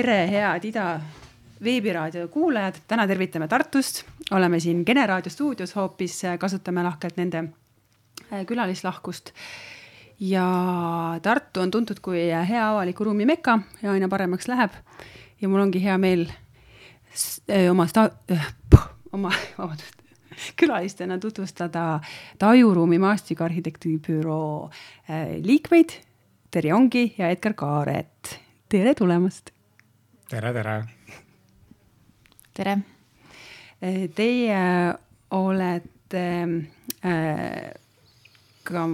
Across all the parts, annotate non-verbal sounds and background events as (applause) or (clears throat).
tere, head Ida veebiraadio kuulajad, täna tervitame Tartust, oleme siin Kene raadio stuudios hoopis, kasutame lahkelt nende äh, külalislahkust. ja Tartu on tuntud kui hea avaliku ruumi meka ja aina paremaks läheb. ja mul ongi hea meel äh, oma sta-, äh, oma, (laughs) vabandust, külalistena tutvustada Tajuruumi maastikuarhitektibüroo liikmeid Terje Ongi ja Edgar Kaaret. tere tulemast. Tere, tere. tere. Teie olete äh, ka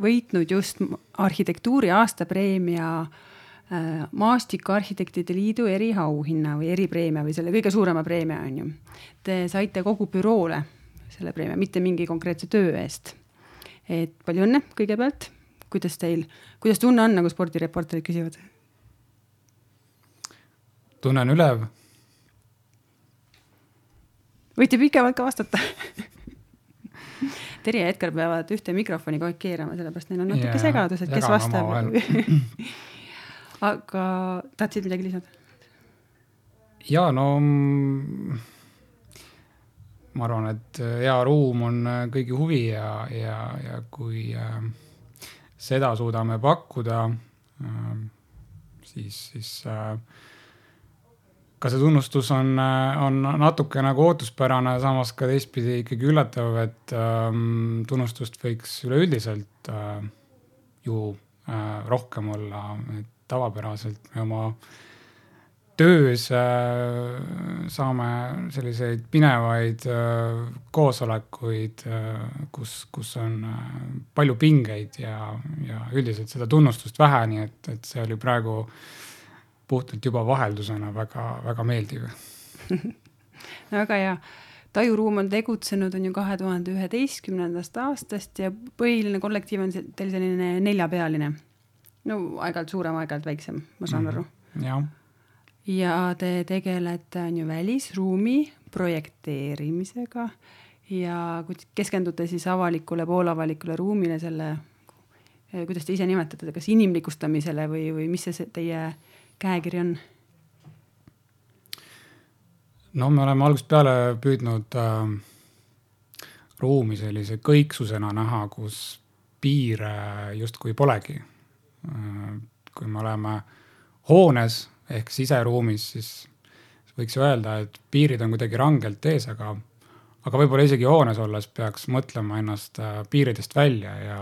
võitnud just arhitektuuri aastapreemia äh, Maastikuarhitektide Liidu eriauhinna või eripreemia või selle kõige suurema preemia on ju. Te saite kogu büroole selle preemia, mitte mingi konkreetse töö eest. et palju õnne kõigepealt kuidas teil, kuidas tunne on, nagu spordireporterid küsivad? Tunne on ülev. võite pikemalt ka vastata Terje ja Edgar peavad ühte mikrofoni kogu aeg keerama, sellepärast neil on natuke yeah, segadus, et kes vastab (laughs) aga tahtsid midagi lisada? ja no ma arvan, et hea ruum on kõigi huvi ja, ja, ja kui äh, seda suudame pakkuda, ähm, siis, siis äh, ka see tunnustus on, äh, on natuke nagu ootuspärane, samas ka teistpidi ikkagi üllatav, et ähm, tunnustust võiks üleüldiselt äh, ju äh, rohkem olla, et tavapäraselt me oma äh, töös äh, saame selliseid pinevaid äh, koosolekuid, äh, kus, kus on palju pingeid ja, ja üldiselt seda tunnustust vähe, nii et, et see oli praegu puhtalt juba vaheldusena väga-väga meeldiv (laughs) no väga hea. tajuruum on tegutsenud, on ju kahe tuhande üheteistkümnendast aastast ja põhiline kollektiiv on teil selline neljapealine. no aeg-ajalt suurem, aeg-ajalt väiksem, ma saan mm -hmm. aru. jah ja te tegelete, on ju, välisruumi projekteerimisega ja keskendute siis avalikule, poolavalikule ruumile, selle, kuidas te ise nimetate, kas inimlikustamisele või, või mis see teie käekiri on? no me oleme algusest peale püüdnud äh, ruumi sellise kõiksusena näha, kus piire justkui polegi äh,. kui me oleme hoones ehk siseruumis, siis võiks ju öelda, et piirid on kuidagi rangelt ees, aga, aga võib-olla isegi hoones olles peaks mõtlema ennast äh, piiridest välja ja,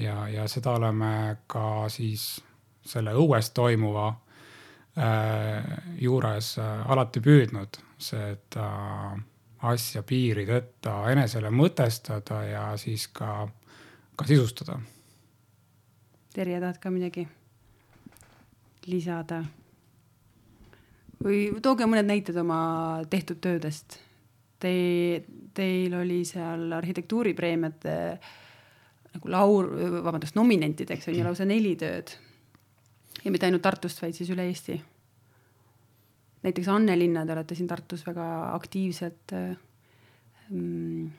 ja, ja seda oleme ka siis selle õues toimuva äh, juures äh, alati püüdnud, seda asja piirideta enesele mõtestada ja siis ka, ka sisustada. Terje, tahad ka midagi? lisada? või tooge mõned näited oma tehtud töödest. Te, teil oli seal arhitektuuripreemiate nagu laur, vabandust, nominentideks on ju lausa neli tööd. Ja mitte ainult Tartust, vaid siis üle Eesti. näiteks Annelinna, te olete siin Tartus väga aktiivselt mm,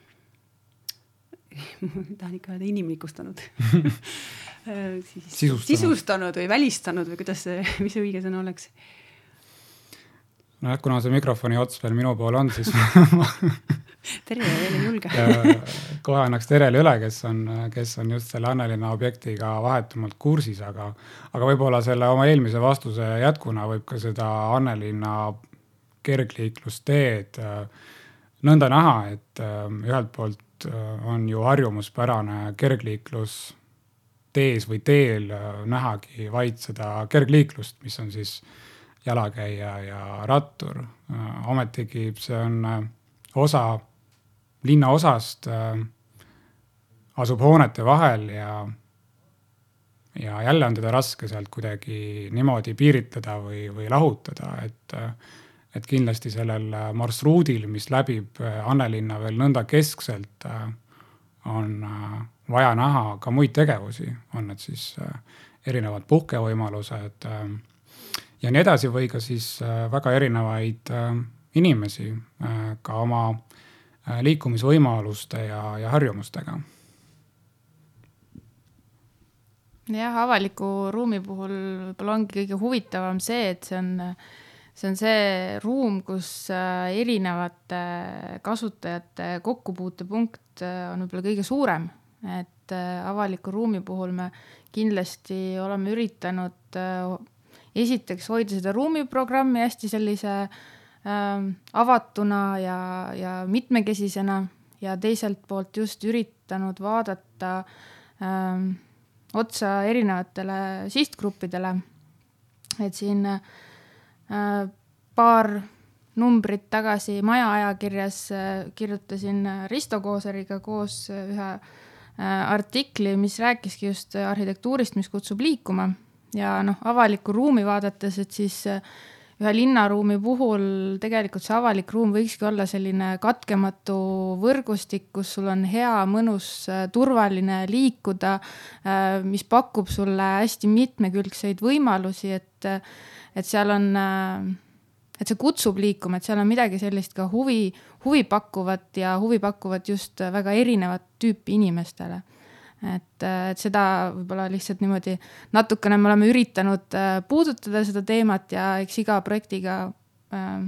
(laughs) tahan ikka öelda inimlikustanud (laughs) äh, sisustanud. sisustanud või välistanud või kuidas see, (laughs) mis see õige sõna oleks? nojah, kuna see mikrofoni ots veel minu pool on, siis Terje ei julge kohe annaks Terele üle, kes on, kes on just selle Annelinna objektiga vahetumalt kursis, aga, aga võib-olla selle oma eelmise vastuse jätkuna võib ka seda Annelinna kergliiklusteed äh, nõnda näha, et äh, ühelt poolt Äh, on ju harjumuspärane kergliiklus tees või teel äh, nähagi vaid seda kergliiklust, mis on siis jalakäija ja rattur. Ometigi see on osa linnaosast, asub hoonete vahel ja, ja jälle on teda raske sealt kuidagi niimoodi piiritleda või, või lahutada, et et kindlasti sellel äh, marsruudil, mis läbib äh, Annelinna veel nõnda keskselt, äh, on vaja näha ka muid tegevusi, on need siis erinevad puhkevõimalused ja nii edasi, või ka siis väga erinevaid inimesi ka oma liikumisvõimaluste ja, ja harjumustega. Jah, avaliku ruumi puhul võib-olla ongi kõige huvitavam see, et see on, see on see ruum, kus äh, erinevate kasutajate kokkupuutepunkt äh, on võib-olla kõige suurem, et äh, avaliku ruumi puhul me kindlasti oleme üritanud esiteks hoida seda ruumiprogrammi hästi sellise äh, avatuna ja, ja mitmekesisena ja teiselt poolt just üritanud vaadata äh, otsa erinevatele sihtgruppidele. et siin äh, paar numbrit tagasi Maja ajakirjas äh, kirjutasin Risto Kooseriga koos ühe äh, artikli, mis rääkiski just arhitektuurist, mis kutsub liikuma ja noh, avalikku ruumi vaadates, et siis äh, ühe linnaruumi puhul tegelikult see avalik ruum võikski olla selline katkematu võrgustik, kus sul on hea, mõnus, turvaline liikuda, äh, mis pakub sulle hästi mitmekülgseid võimalusi, et, et seal on, äh, et see kutsub liikuma, et seal on midagi sellist ka huvi, huvipakkuvat ja huvipakkuvat just väga erinevat tüüpi inimestele et, et seda võib-olla lihtsalt niimoodi natukene me oleme üritanud äh, puudutada seda teemat ja eks iga projektiga äh,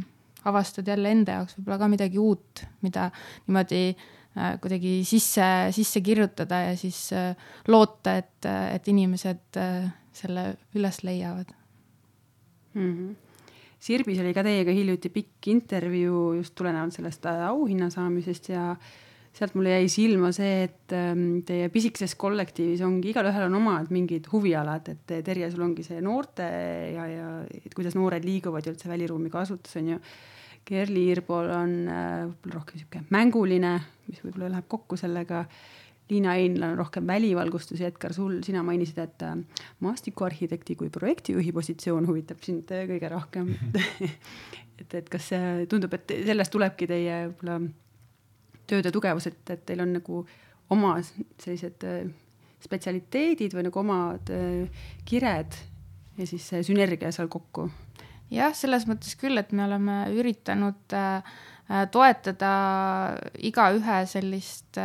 avastad jälle enda jaoks võib-olla ka midagi uut, mida niimoodi äh, kuidagi sisse, sisse kirjutada ja siis äh, loota, et, et inimesed äh, selle üles leiavad mm. -hmm. Sirbis oli ka teiega hiljuti pikk intervjuu just tulenevalt sellest äh, auhinna saamisest ja äh, sealt mulle jäi silma see, et ähm, teie pisikeses kollektiivis ongi, igalühel on omad mingid huvialad, et Terje, sul ongi see noorte ja, ja et kuidas noored liiguvad ja üldse väliruumi kasutus on ju. Kerli Irbol on äh, võib-olla rohkem sihuke mänguline, mis võib-olla läheb kokku sellega. Liina Einla on rohkem välivalgustus ja Edgar, sul, sina mainisid, et äh, maastikuarhitekti kui projektijuhi positsioon huvitab sind äh, kõige rohkem (laughs) (laughs) et, et kas see tundub, et sellest tulebki teie võib-olla tööde tugevus, et, et teil on nagu oma sellised äh, spetsialiteedid või nagu omad äh, kired ja siis see sünergia seal kokku? jah, selles mõttes küll, et me oleme üritanud äh, toetada igaühe sellist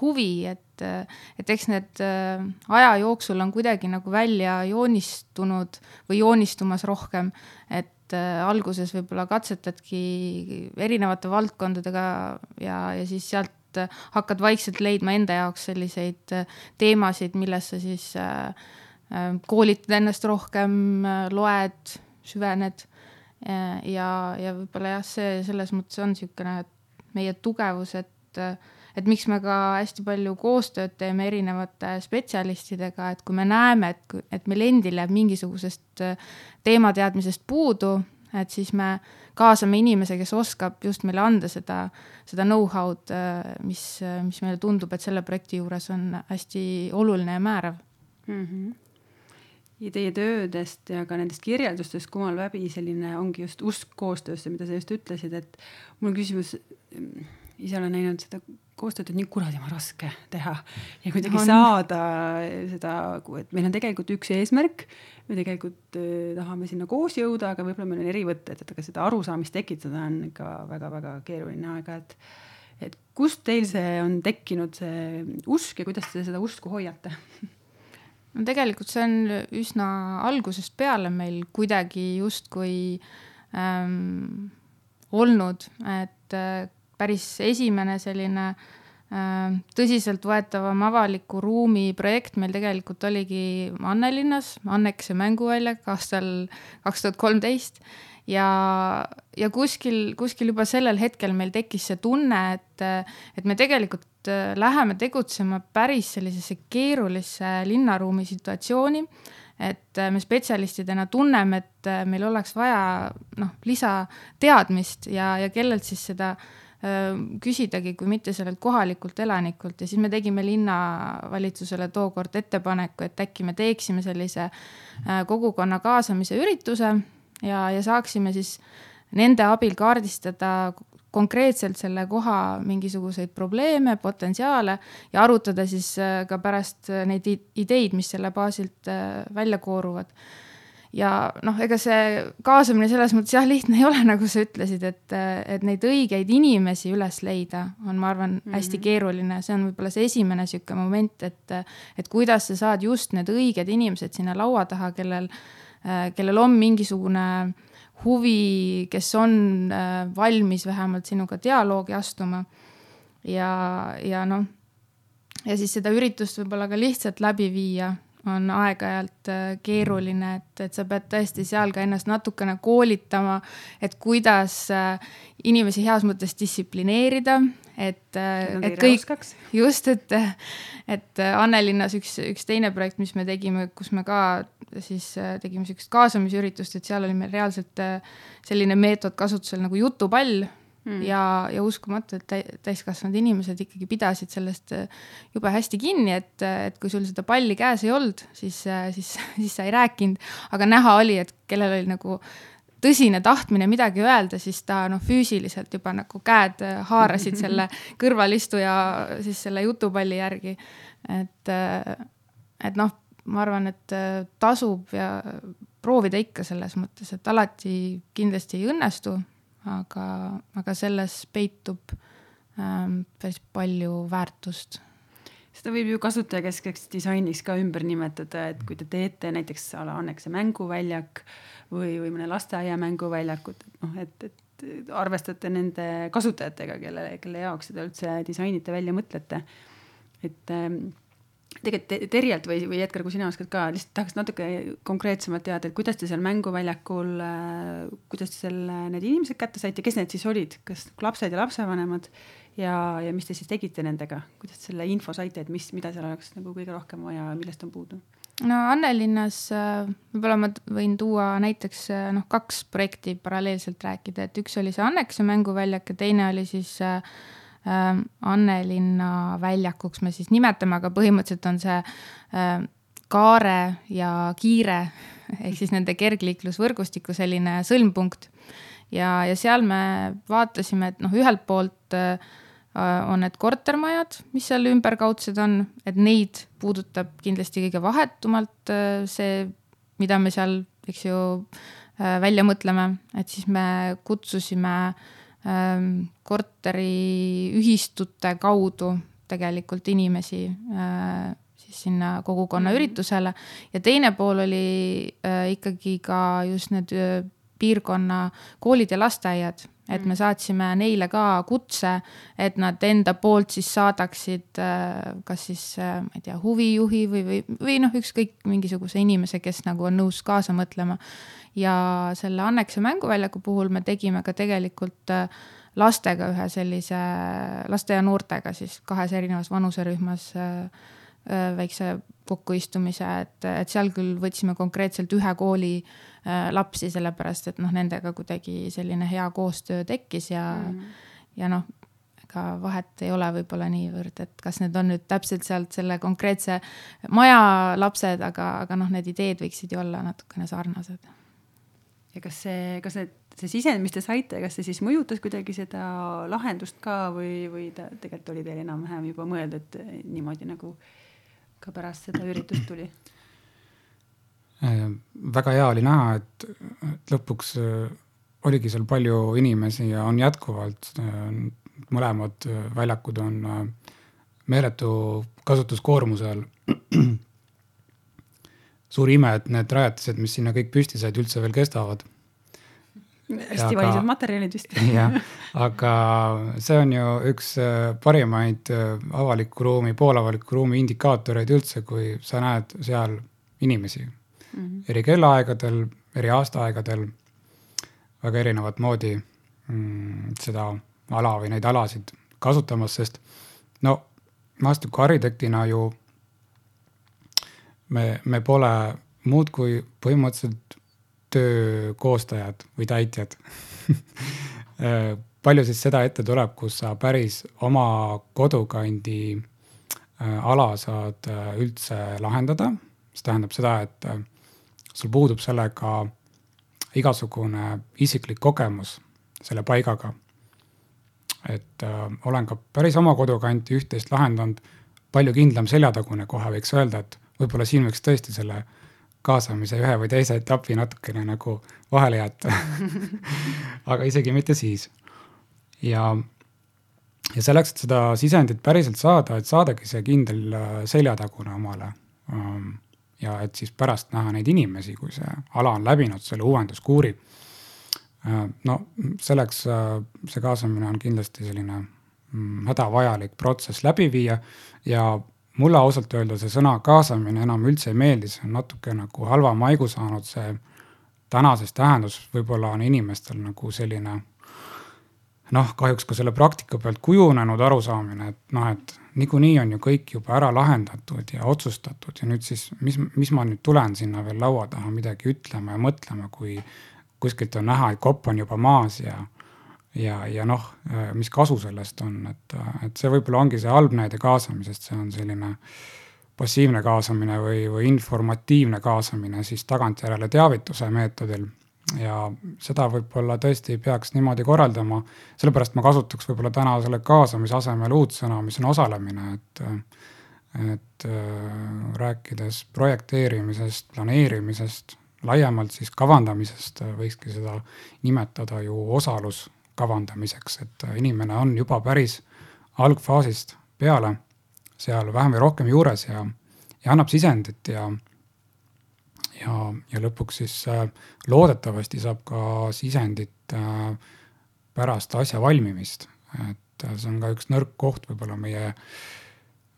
huvi, et, et eks need aja jooksul on kuidagi nagu välja joonistunud või joonistumas rohkem, et et äh, alguses võib-olla katsetadki erinevate valdkondadega ja, ja siis sealt äh, hakkad vaikselt leidma enda jaoks selliseid äh, teemasid, milles sa siis koolitad ennast rohkem, loed, süvened. ja, ja võib-olla jah, see selles mõttes on niisugune meie tugevus, et et miks me ka hästi palju koostööd teeme erinevate spetsialistidega, et kui me näeme, et, et meil endil jääb mingisugusest äh, teemateadmisest puudu, et siis me kaasame inimese, kes oskab just meile anda seda, seda know-how'd, äh, mis, mis meile tundub, et selle projekti juures on hästi oluline ja määrav mm. -hmm ja teie töödest ja ka nendest kirjeldustest kumal läbi selline ongi just usk koostöösse, mida sa just ütlesid, et mul on küsimus, ise olen näinud seda koostööd on nii kuradima raske teha ja kuidagi on. saada seda, et meil on tegelikult üks eesmärk, me tegelikult äh, tahame sinna koos jõuda, aga võib-olla meil on eri võtted, et aga seda arusaamist tekitada on ikka väga-väga keeruline aeg-ajalt. et kust teil see on tekkinud, see usk ja kuidas te seda usku hoiate? (laughs) no tegelikult see on üsna algusest peale meil kuidagi justkui ähm, olnud, et äh, päris esimene selline äh, tõsiseltvõetavam avaliku ruumi projekt meil tegelikult oligi Annelinnas, Annekese mänguväljak aastal kaks tuhat kolmteist. Ja, ja kuskil, kuskil juba sellel hetkel meil tekkis see tunne, et, et me tegelikult äh, läheme tegutsema päris sellisesse keerulisse linnaruumi situatsiooni et äh, me spetsialistidena tunneme, et meil oleks vaja noh, lisateadmist ja, ja kellelt siis seda küsidagi, kui mitte sellelt kohalikult elanikult ja siis me tegime linnavalitsusele tookord ettepaneku, et äkki me teeksime sellise kogukonna kaasamise ürituse ja, ja saaksime siis nende abil kaardistada konkreetselt selle koha mingisuguseid probleeme, potentsiaale ja arutada siis ka pärast neid ideid, mis selle baasilt välja kooruvad ja noh, ega see kaasamine selles mõttes jah, lihtne ei ole, (laughs) nagu sa ütlesid, et, et neid õigeid inimesi üles leida on, ma arvan mm, -hmm. hästi keeruline, see on võib-olla see esimene niisugune moment, et, et kuidas sa saad just need õiged inimesed sinna laua taha, kellel, kellel on mingisugune huvi, kes on valmis vähemalt sinuga dialoogi astuma. ja, ja noh, ja siis seda üritust võib-olla ka lihtsalt läbi viia on aeg-ajalt äh, keeruline, et, et sa pead tõesti seal ka ennast natukene koolitama, et kuidas äh, inimesi heas mõttes distsiplineerida, et, äh, et kõik, just, et, et Annelinnas üks, üks teine projekt, mis me tegime, kus me ka siis tegime sihukest kaasamisüritust, et seal oli meil reaalselt selline meetod kasutusel nagu jutupall mm. ja, ja uskumatu, et täiskasvanud inimesed ikkagi pidasid sellest äh, jube hästi kinni, et, et kui sul seda palli käes ei olnud, siis, äh, siis, (laughs) siis sa ei rääkinud, aga näha oli, et kellel oli nagu tõsine tahtmine midagi öelda, siis ta noh, füüsiliselt juba nagu käed haarasid (laughs) selle kõrvalistuja siis selle jutupalli järgi. et, et noh, ma arvan, et tasub ja proovida ikka selles mõttes, et alati kindlasti ei õnnestu aga, aga selles peitub ähm, päris palju väärtust seda võib ju kasutajakeskseks disainiks ka ümber nimetada, et kui te teete näiteks a la Annekese mänguväljak või, või mõne lasteaia mänguväljakut, et noh, et, et arvestate nende kasutajatega, kelle, kelle jaoks seda üldse disainite, välja mõtlete. et ähm, tegelikult Terjelt või, või Edgar, kui sina oskad ka, lihtsalt tahaks natuke konkreetsemalt teada, et kuidas te seal mänguväljakul, äh, kuidas te selle, need inimesed kätte saite, kes need siis olid, kas lapsed ja lapsevanemad? Ja, ja mis te siis tegite nendega, kuidas selle info saite, et mis, mida seal oleks nagu kõige rohkem vaja, millest on puudu? no Annelinnas äh, võib-olla ma võin tuua näiteks äh, noh, kaks projekti paralleelselt rääkida, et üks oli see Annekese mänguväljak ja teine oli siis äh, äh, Annelinna väljakuks me siis nimetame, aga põhimõtteliselt on see äh, Kaare ja Kiire (laughs) ehk siis nende kergliiklusvõrgustiku selline sõlmpunkt. ja, ja seal me vaatasime, et noh, ühelt poolt äh, on need kortermajad, mis seal ümberkaudsed on, et neid puudutab kindlasti kõige vahetumalt äh, see, mida me seal, eks ju, äh, välja mõtleme, et siis me kutsusime Ähm, korteriühistute kaudu tegelikult inimesi äh, siis sinna kogukonna mhm. üritusele ja teine pool oli äh, ikkagi ka just need äh, piirkonna koolid ja lasteaiad, et me mhm. saatsime neile ka kutse, et nad enda poolt siis saadaksid kas siis ma ei tea, huvijuhi või, või, või noh, ükskõik mingisuguse inimese, kes nagu on nõus kaasa mõtlema ja selle Annekese mänguväljaku puhul me tegime ka tegelikult äh, lastega ühe sellise, laste ja noortega siis kahes erinevas vanuserühmas äh, äh, väikse kokkuistumise, et, et seal küll võtsime konkreetselt ühe kooli lapsi, sellepärast et noh, nendega kuidagi selline hea koostöö tekkis ja mm, -hmm. ja noh, ega vahet ei ole võib-olla niivõrd, et kas need on nüüd täpselt sealt selle konkreetse maja lapsed, aga, aga noh, need ideed võiksid ju olla natukene sarnased ja kas see, kas need, see sisend, mis te saite, kas see siis mõjutas kuidagi seda lahendust ka või, või ta tegelikult oli teil enam-vähem juba mõeldud niimoodi nagu ka pärast seda üritust tuli? Äh, väga hea oli näha, et, et lõpuks äh, oligi seal palju inimesi ja on jätkuvalt, äh, mõlemad väljakud on meeletu kasutuskoormuse all suur ime, et need rajatised, mis sinna kõik püsti said, üldse veel kestavad. hästi valised materjalid vist. (laughs) jah, aga see on ju üks äh, parimaid äh, avaliku ruumi, poolavaliku ruumi indikaatoreid üldse, kui sa näed seal inimesi mm. -hmm. eri kellaaegadel, eri aastaaegadel, väga erinevat moodi mm, seda ala või neid alasid kasutamas, sest no maastikuarhitektina ju me, me pole muud kui põhimõtteliselt töö koostajad või täitjad. (laughs) Palju siis seda ette tuleb, kus sa päris oma kodukandi äh, ala saad äh, üldse lahendada, mis tähendab seda, et äh, sul puudub sellega igasugune isiklik kogemus selle paigaga. et äh, olen ka päris oma kodukanti üht-teist lahendanud, palju kindlam seljatagune kohe võiks öelda, et võib-olla siin võiks tõesti selle kaasamise ühe või teise etapi natukene nagu vahele jätta (laughs) aga isegi mitte siis. ja, ja selleks, et seda sisendit päriselt saada, et saadagi see kindel äh, seljatagune omale ähm, ja et siis pärast näha neid inimesi, kui see ala on läbinud selle uuenduskuuri. Äh, no selleks äh, see kaasamine on kindlasti selline mm, hädavajalik protsess läbi viia ja mulle ausalt öelda see sõna kaasamine enam üldse ei meeldi, see on natuke nagu halva maigu saanud, see tänases tähendus võib-olla on inimestel nagu selline noh, kahjuks ka selle praktika pealt kujunenud arusaamine, et noh, et niikuinii on ju kõik juba ära lahendatud ja otsustatud ja nüüd siis, mis, mis ma nüüd tulen sinna veel laua taha midagi ütlema ja mõtlema, kui kuskilt on näha, et kopp on juba maas ja ja, ja noh, mis kasu sellest on, et, et see võib-olla ongi see halb näide kaasamisest, see on selline passiivne kaasamine või, või informatiivne kaasamine siis tagantjärele teavituse meetodil. ja seda võib-olla tõesti peaks niimoodi korraldama, sellepärast ma kasutaks võib-olla täna selle kaasamise asemel uut sõna, mis on osalemine, et et äh, rääkides projekteerimisest, planeerimisest, laiemalt siis kavandamisest võikski seda nimetada ju osalus kavandamiseks, et äh, inimene on juba päris algfaasist peale seal vähem või rohkem juures ja, ja annab sisendit ja, ja, ja lõpuks siis äh, loodetavasti saab ka sisendit äh, pärast asja valmimist. et see on ka üks nõrk koht võib-olla meie äh,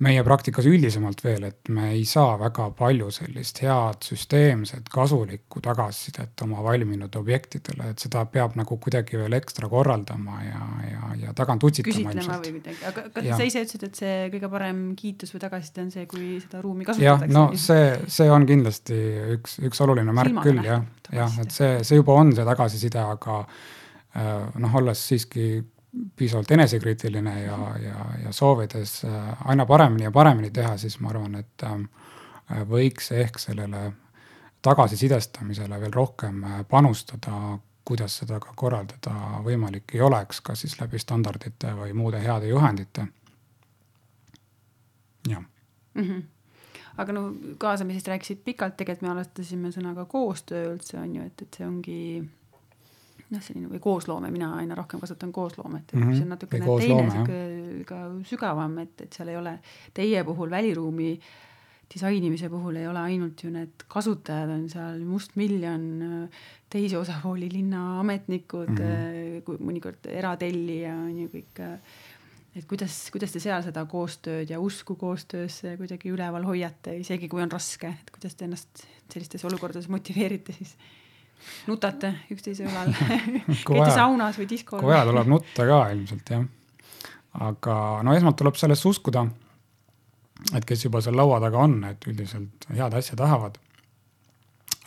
meie praktikas üldisemalt veel, et me ei saa väga palju sellist head süsteemset kasulikku tagasisidet oma valminud objektidele, et seda peab nagu kuidagi veel ekstra korraldama ja, ja, ja tagant utsitama. küsitlema või midagi, aga kas sa ise ütlesid, et see kõige parem kiitus või tagasiside on see, kui seda ruumi kasutatakse? jah, no see, see on kindlasti üks, üks oluline märk Silmaga küll jah, jah, et see, see juba on see tagasiside, aga äh, noh, olles siiski piisavalt enesekriitiline ja, ja, ja soovides äh, aina paremini ja paremini teha, siis ma arvan, et äh, võiks ehk sellele tagasisidestamisele veel rohkem äh, panustada, kuidas seda ka korraldada võimalik ei oleks, kas siis läbi standardite või muude heade juhendite. jah mm. -hmm aga no kaasamisest rääkisid pikalt, tegelikult me alustasime sõnaga koostöö üldse on ju, et, et see ongi noh, selline või koosloome, mina aina rohkem kasutan koosloomet, et mm -hmm. see on natukene teine sihuke ka sügavam, et, et seal ei ole teie puhul väliruumi disainimise puhul ei ole ainult ju need kasutajad on seal mustmiljon, teisi osapooli, linnaametnikud mm, -hmm. mõnikord eratellija on ju kõik. et kuidas, kuidas te seal seda koostööd ja usku koostöösse kuidagi üleval hoiate, isegi kui on raske, et kuidas te ennast sellistes olukordades motiveerite siis? Nutate üksteise õlal (laughs) käite saunas või diskol? vaja, tuleb nutta ka ilmselt jah. aga no esmalt tuleb sellesse uskuda, et kes juba seal laua taga on, et üldiselt head asja tahavad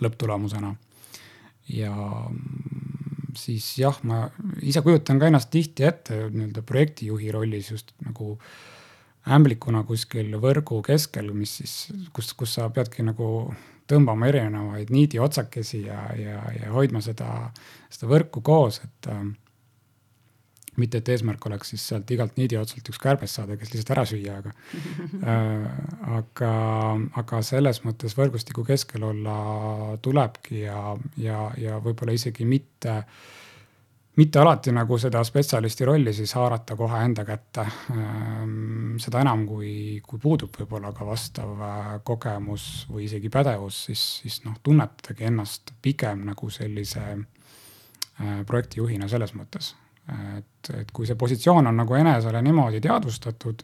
lõpptulemusena. ja siis jah, ma ise kujutan ka ennast tihti ette nii-öelda projektijuhi rollis just nagu ämblikuna kuskil võrgu keskel, mis siis, kus, kus sa peadki nagu tõmbama erinevaid niidiotsakesi ja, ja, ja hoidma seda, seda võrku koos, et äh, mitte, et eesmärk oleks siis sealt igalt niidiotsalt üks kärbes saada, kes lihtsalt ära süüa, aga (laughs) äh, aga, aga selles mõttes võrgustiku keskel olla tulebki ja, ja, ja võib-olla isegi mitte äh, mitte alati nagu seda spetsialisti rolli siis haarata kohe enda kätte. Ehm, seda enam, kui, kui puudub võib-olla ka vastav äh, kogemus või isegi pädevus, siis, siis noh, tunnetadagi ennast pigem nagu sellise äh, projektijuhina selles mõttes. et, et kui see positsioon on nagu enesele niimoodi teadvustatud,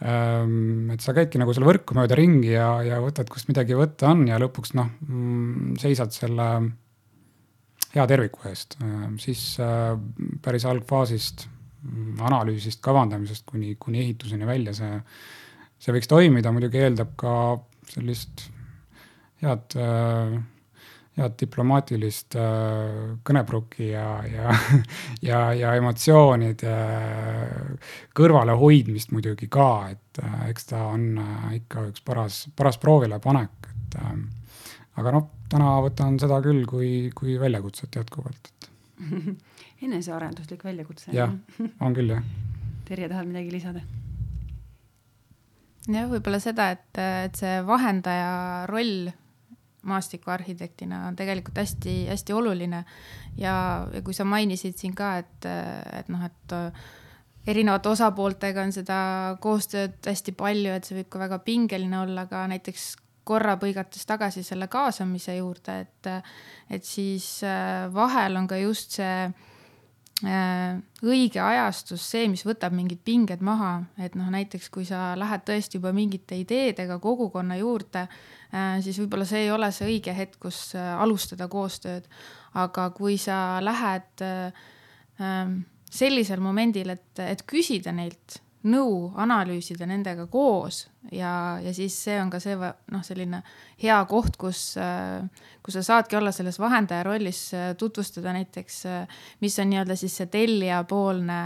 ehm, et sa käidki nagu selle võrku mööda ringi ja, ja võtad, kust midagi võtta on ja lõpuks noh, mm, seisad selle hea terviku eest, äh, siis äh, päris algfaasist, mm, analüüsist, kavandamisest kuni, kuni ehituseni välja see, see võiks toimida, muidugi eeldab ka sellist head, äh, head diplomaatilist kõnepruuki ja, ja, (laughs) ja, ja emotsioonide kõrvalehoidmist muidugi ka, et eks ta on ikka üks paras, paras proovilepanek, et aga noh, täna võtan seda küll kui, kui väljakutset jätkuvalt, et (laughs) enesearenduslik väljakutse. jah, on küll jah. Terje, tahad midagi lisada? jah, võib-olla seda, et, et see vahendaja roll maastikuarhitektina on tegelikult hästi-hästi oluline. ja, ja kui sa mainisid siin ka, et, et noh, et erinevate osapooltega on seda koostööd hästi palju, et see võib ka väga pingeline olla, aga näiteks korra põigates tagasi selle kaasamise juurde, et, et siis äh, vahel on ka just see äh, õige ajastus see, mis võtab mingid pinged maha, et noh, näiteks kui sa lähed tõesti juba mingite ideedega kogukonna juurde, äh, siis võib-olla see ei ole see õige hetk, kus alustada koostööd. aga kui sa lähed ähm, sellisel momendil, et, et küsida neilt nõu, analüüsida nendega koos ja, ja siis see on ka see noh, selline hea koht, kus, kus sa saadki olla selles vahendaja rollis, tutvustada näiteks, mis on nii-öelda siis see tellijapoolne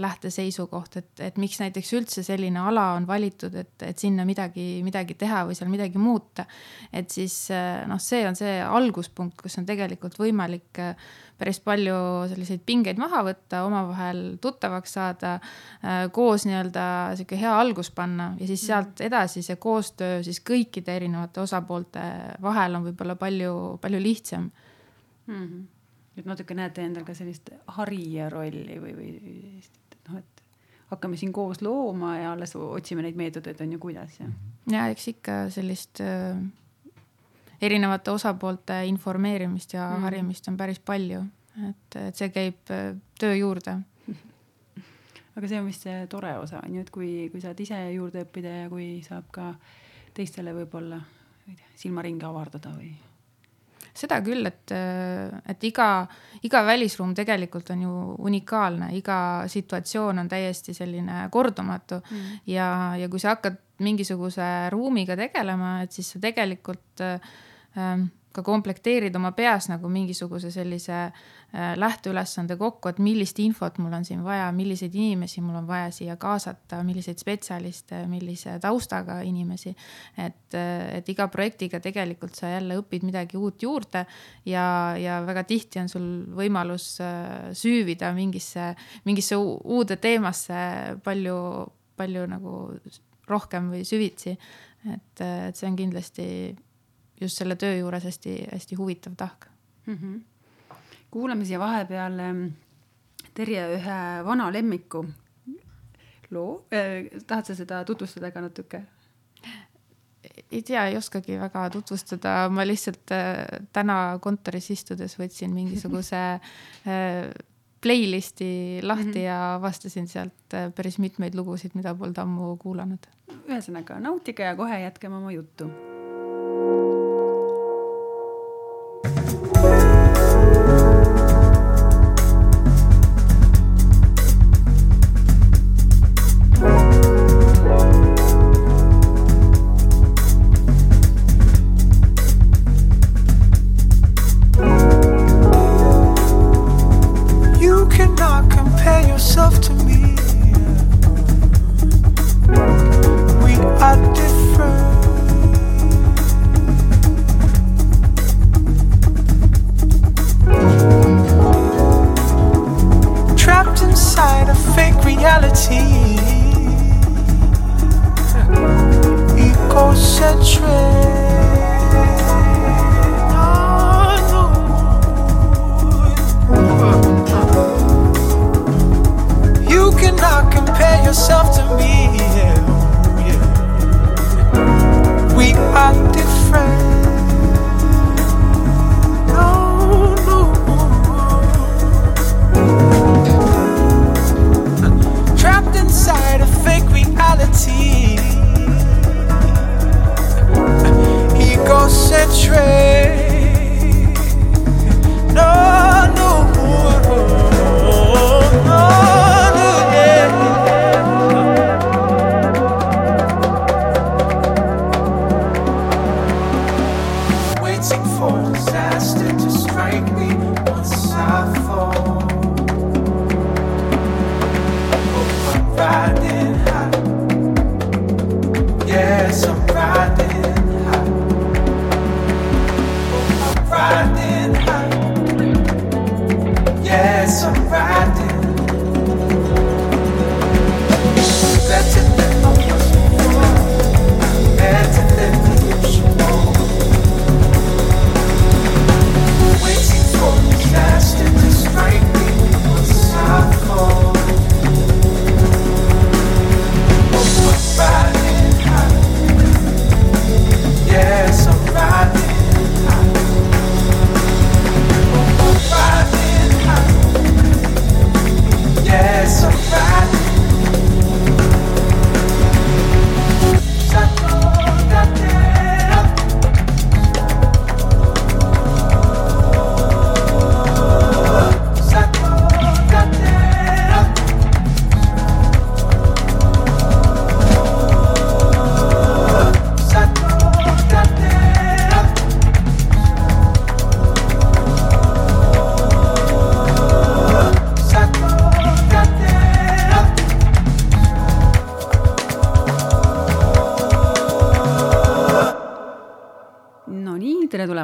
lähteseisukoht, et, et miks näiteks üldse selline ala on valitud, et, et sinna midagi, midagi teha või seal midagi muuta. et siis noh, see on see alguspunkt, kus on tegelikult võimalik päris palju selliseid pingeid maha võtta, omavahel tuttavaks saada, koos nii-öelda sihuke hea algus panna ja siis sealt mhm. edasi see koostöö siis kõikide erinevate osapoolte vahel on võib-olla palju, palju lihtsam mm. -hmm. et natuke näete endal ka sellist harija rolli või, või noh, et hakkame siin koos looma ja alles otsime neid meetodeid on ju, kuidas ja. ja eks ikka sellist äh, erinevate osapoolte informeerimist ja mm. harimist on päris palju, et, et see käib äh, töö juurde. Aga see on vist see tore osa on ju, et kui, kui saad ise juurde õppida ja kui saab ka teistele võib-olla silmaringi avardada või seda küll, et, et iga, iga välisruum tegelikult on ju unikaalne, iga situatsioon on täiesti selline kordumatu mm. ja, ja kui sa hakkad mingisuguse ruumiga tegelema, et siis sa tegelikult äh, Ähm, ka komplekteerida oma peas nagu mingisuguse sellise äh, lähteülesande kokku, et millist infot mul on siin vaja, milliseid inimesi mul on vaja siia kaasata, milliseid spetsialiste, millise taustaga inimesi. et, äh, et iga projektiga tegelikult sa jälle õpid midagi uut juurde ja, ja väga tihti on sul võimalus äh, süüvida mingisse, mingisse uude teemasse palju, palju nagu rohkem või süvitsi. et, et see on kindlasti just selle töö juures hästi-hästi huvitav tahk mm. -hmm. kuulame siia vahepeal ähm, Terje ühe vana lemmiku loo eh,. tahad sa seda tutvustada ka natuke? ei tea, ei oskagi väga tutvustada, ma lihtsalt äh, täna kontoris istudes võtsin mingisuguse (laughs) äh, playlist'i lahti mm -hmm. ja avastasin sealt päris mitmeid lugusid, mida polnud ammu kuulanud. ühesõnaga nautige ja kohe jätkame oma juttu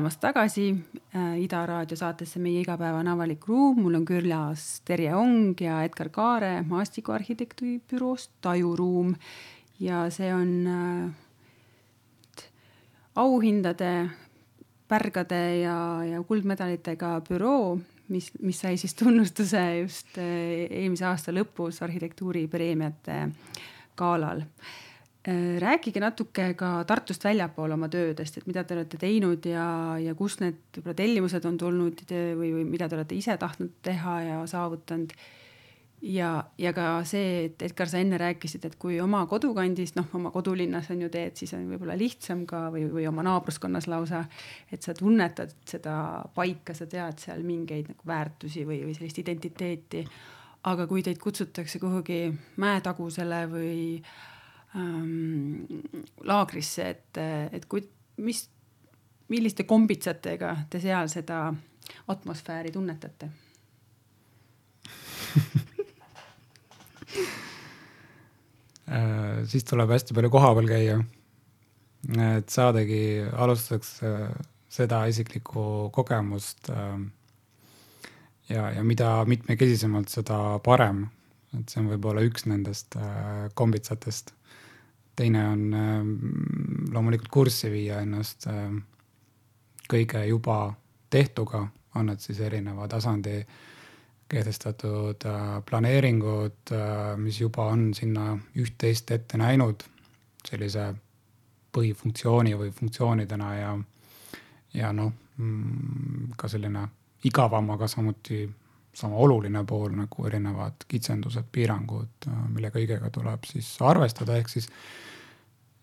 tulemast tagasi äh, Ida Raadio saatesse Meie igapäevane avalik ruum. mul on külas Terje Ong ja Edgar Kaare maastikuarhitektuuri büroost Tajuruum ja see on äh, auhindade, pärgade ja, ja kuldmedalitega büroo, mis, mis sai siis tunnustuse just äh, eelmise aasta lõpus arhitektuuripreemiate galal Äh, rääkige natuke ka Tartust väljapool oma töödest, et mida te olete teinud ja, ja kust need võib-olla tellimused on tulnud või, või mida te olete ise tahtnud teha ja saavutanud. ja, ja ka see, et Edgar, sa enne rääkisid, et kui oma kodukandis, noh, oma kodulinnas on ju teed, siis on võib-olla lihtsam ka või, või oma naabruskonnas lausa, et sa tunnetad seda paika, sa tead seal mingeid nagu väärtusi või, või sellist identiteeti. aga kui teid kutsutakse kuhugi mäetagusele või ähm, laagrisse, et, et kui, mis, milliste kombitsatega te seal seda atmosfääri tunnetate (laughs) äh, siis tuleb hästi palju kohapeal käia. et saadagi alustuseks äh, seda isiklikku kogemust. Äh, ja, ja mida mitmekesisemalt, seda parem. Et see on võib-olla üks nendest kombitsatest. Teine on ähm, loomulikult kurssi viia ennast ähm, kõige juba tehtuga, on need siis erineva tasandi kehtestatud äh, planeeringud, äh, mis juba on sinna üht-teist ette näinud sellise põhifunktsiooni või funktsioonidena ja, ja noh, mm, ka selline igavam, aga samuti sama oluline pool nagu erinevad kitsendused, piirangud, äh, mille kõigega tuleb siis arvestada, ehk siis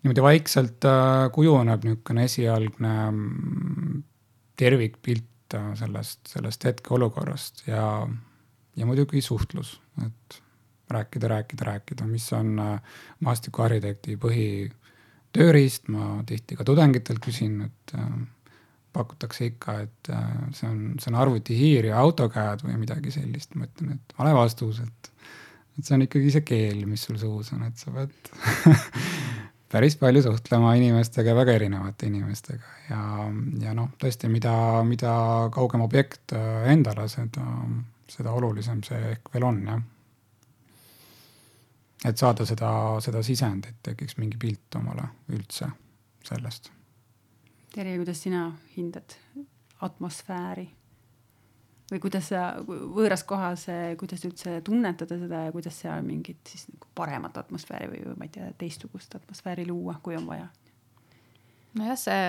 niimoodi vaikselt äh, kujuneb niisugune esialgne mm, tervikpilt äh, sellest, sellest hetkeolukorrast ja, ja muidugi suhtlus, et rääkida, rääkida, rääkida, mis on maastikuarhitekti põhitööriist, ma tihti ka tudengitelt küsin, et pakutakse ikka, et see on, see on arvutihiir ja AutoCAD või midagi sellist, ma ütlen, et vale vastus, et, et see on ikkagi see keel, mis sul suus on, et sa pead (laughs) päris palju suhtlema inimestega, väga erinevate inimestega ja, ja noh, tõesti, mida, mida kaugem objekt äh, endale, seda, seda olulisem see ehk veel on, jah. et saada seda, seda sisendit, tekiks mingi pilt omale üldse sellest. Terje, kuidas sina hindad atmosfääri? või kuidas sa võõras kohas, kuidas üldse tunnetada seda ja kuidas seal mingit siis nagu paremat atmosfääri või, või ma ei tea, teistsugust atmosfääri luua, kui on vaja? nojah, see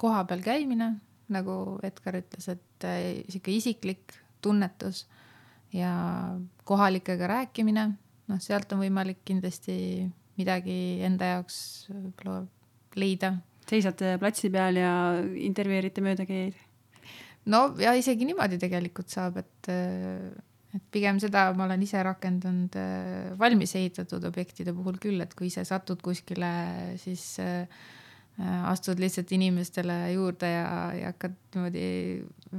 kohapeal käimine, nagu Edgar ütles, et äh, sihuke isiklik tunnetus ja kohalikega rääkimine, noh, sealt on võimalik kindlasti midagi enda jaoks võib-olla leida. Seisad platsi peal ja intervjueerite möödakäijaid no ja isegi niimoodi tegelikult saab, et, et pigem seda ma olen ise rakendanud äh, valmis ehitatud objektide puhul küll, et kui ise satud kuskile, siis äh, astud lihtsalt inimestele juurde ja, ja hakkad niimoodi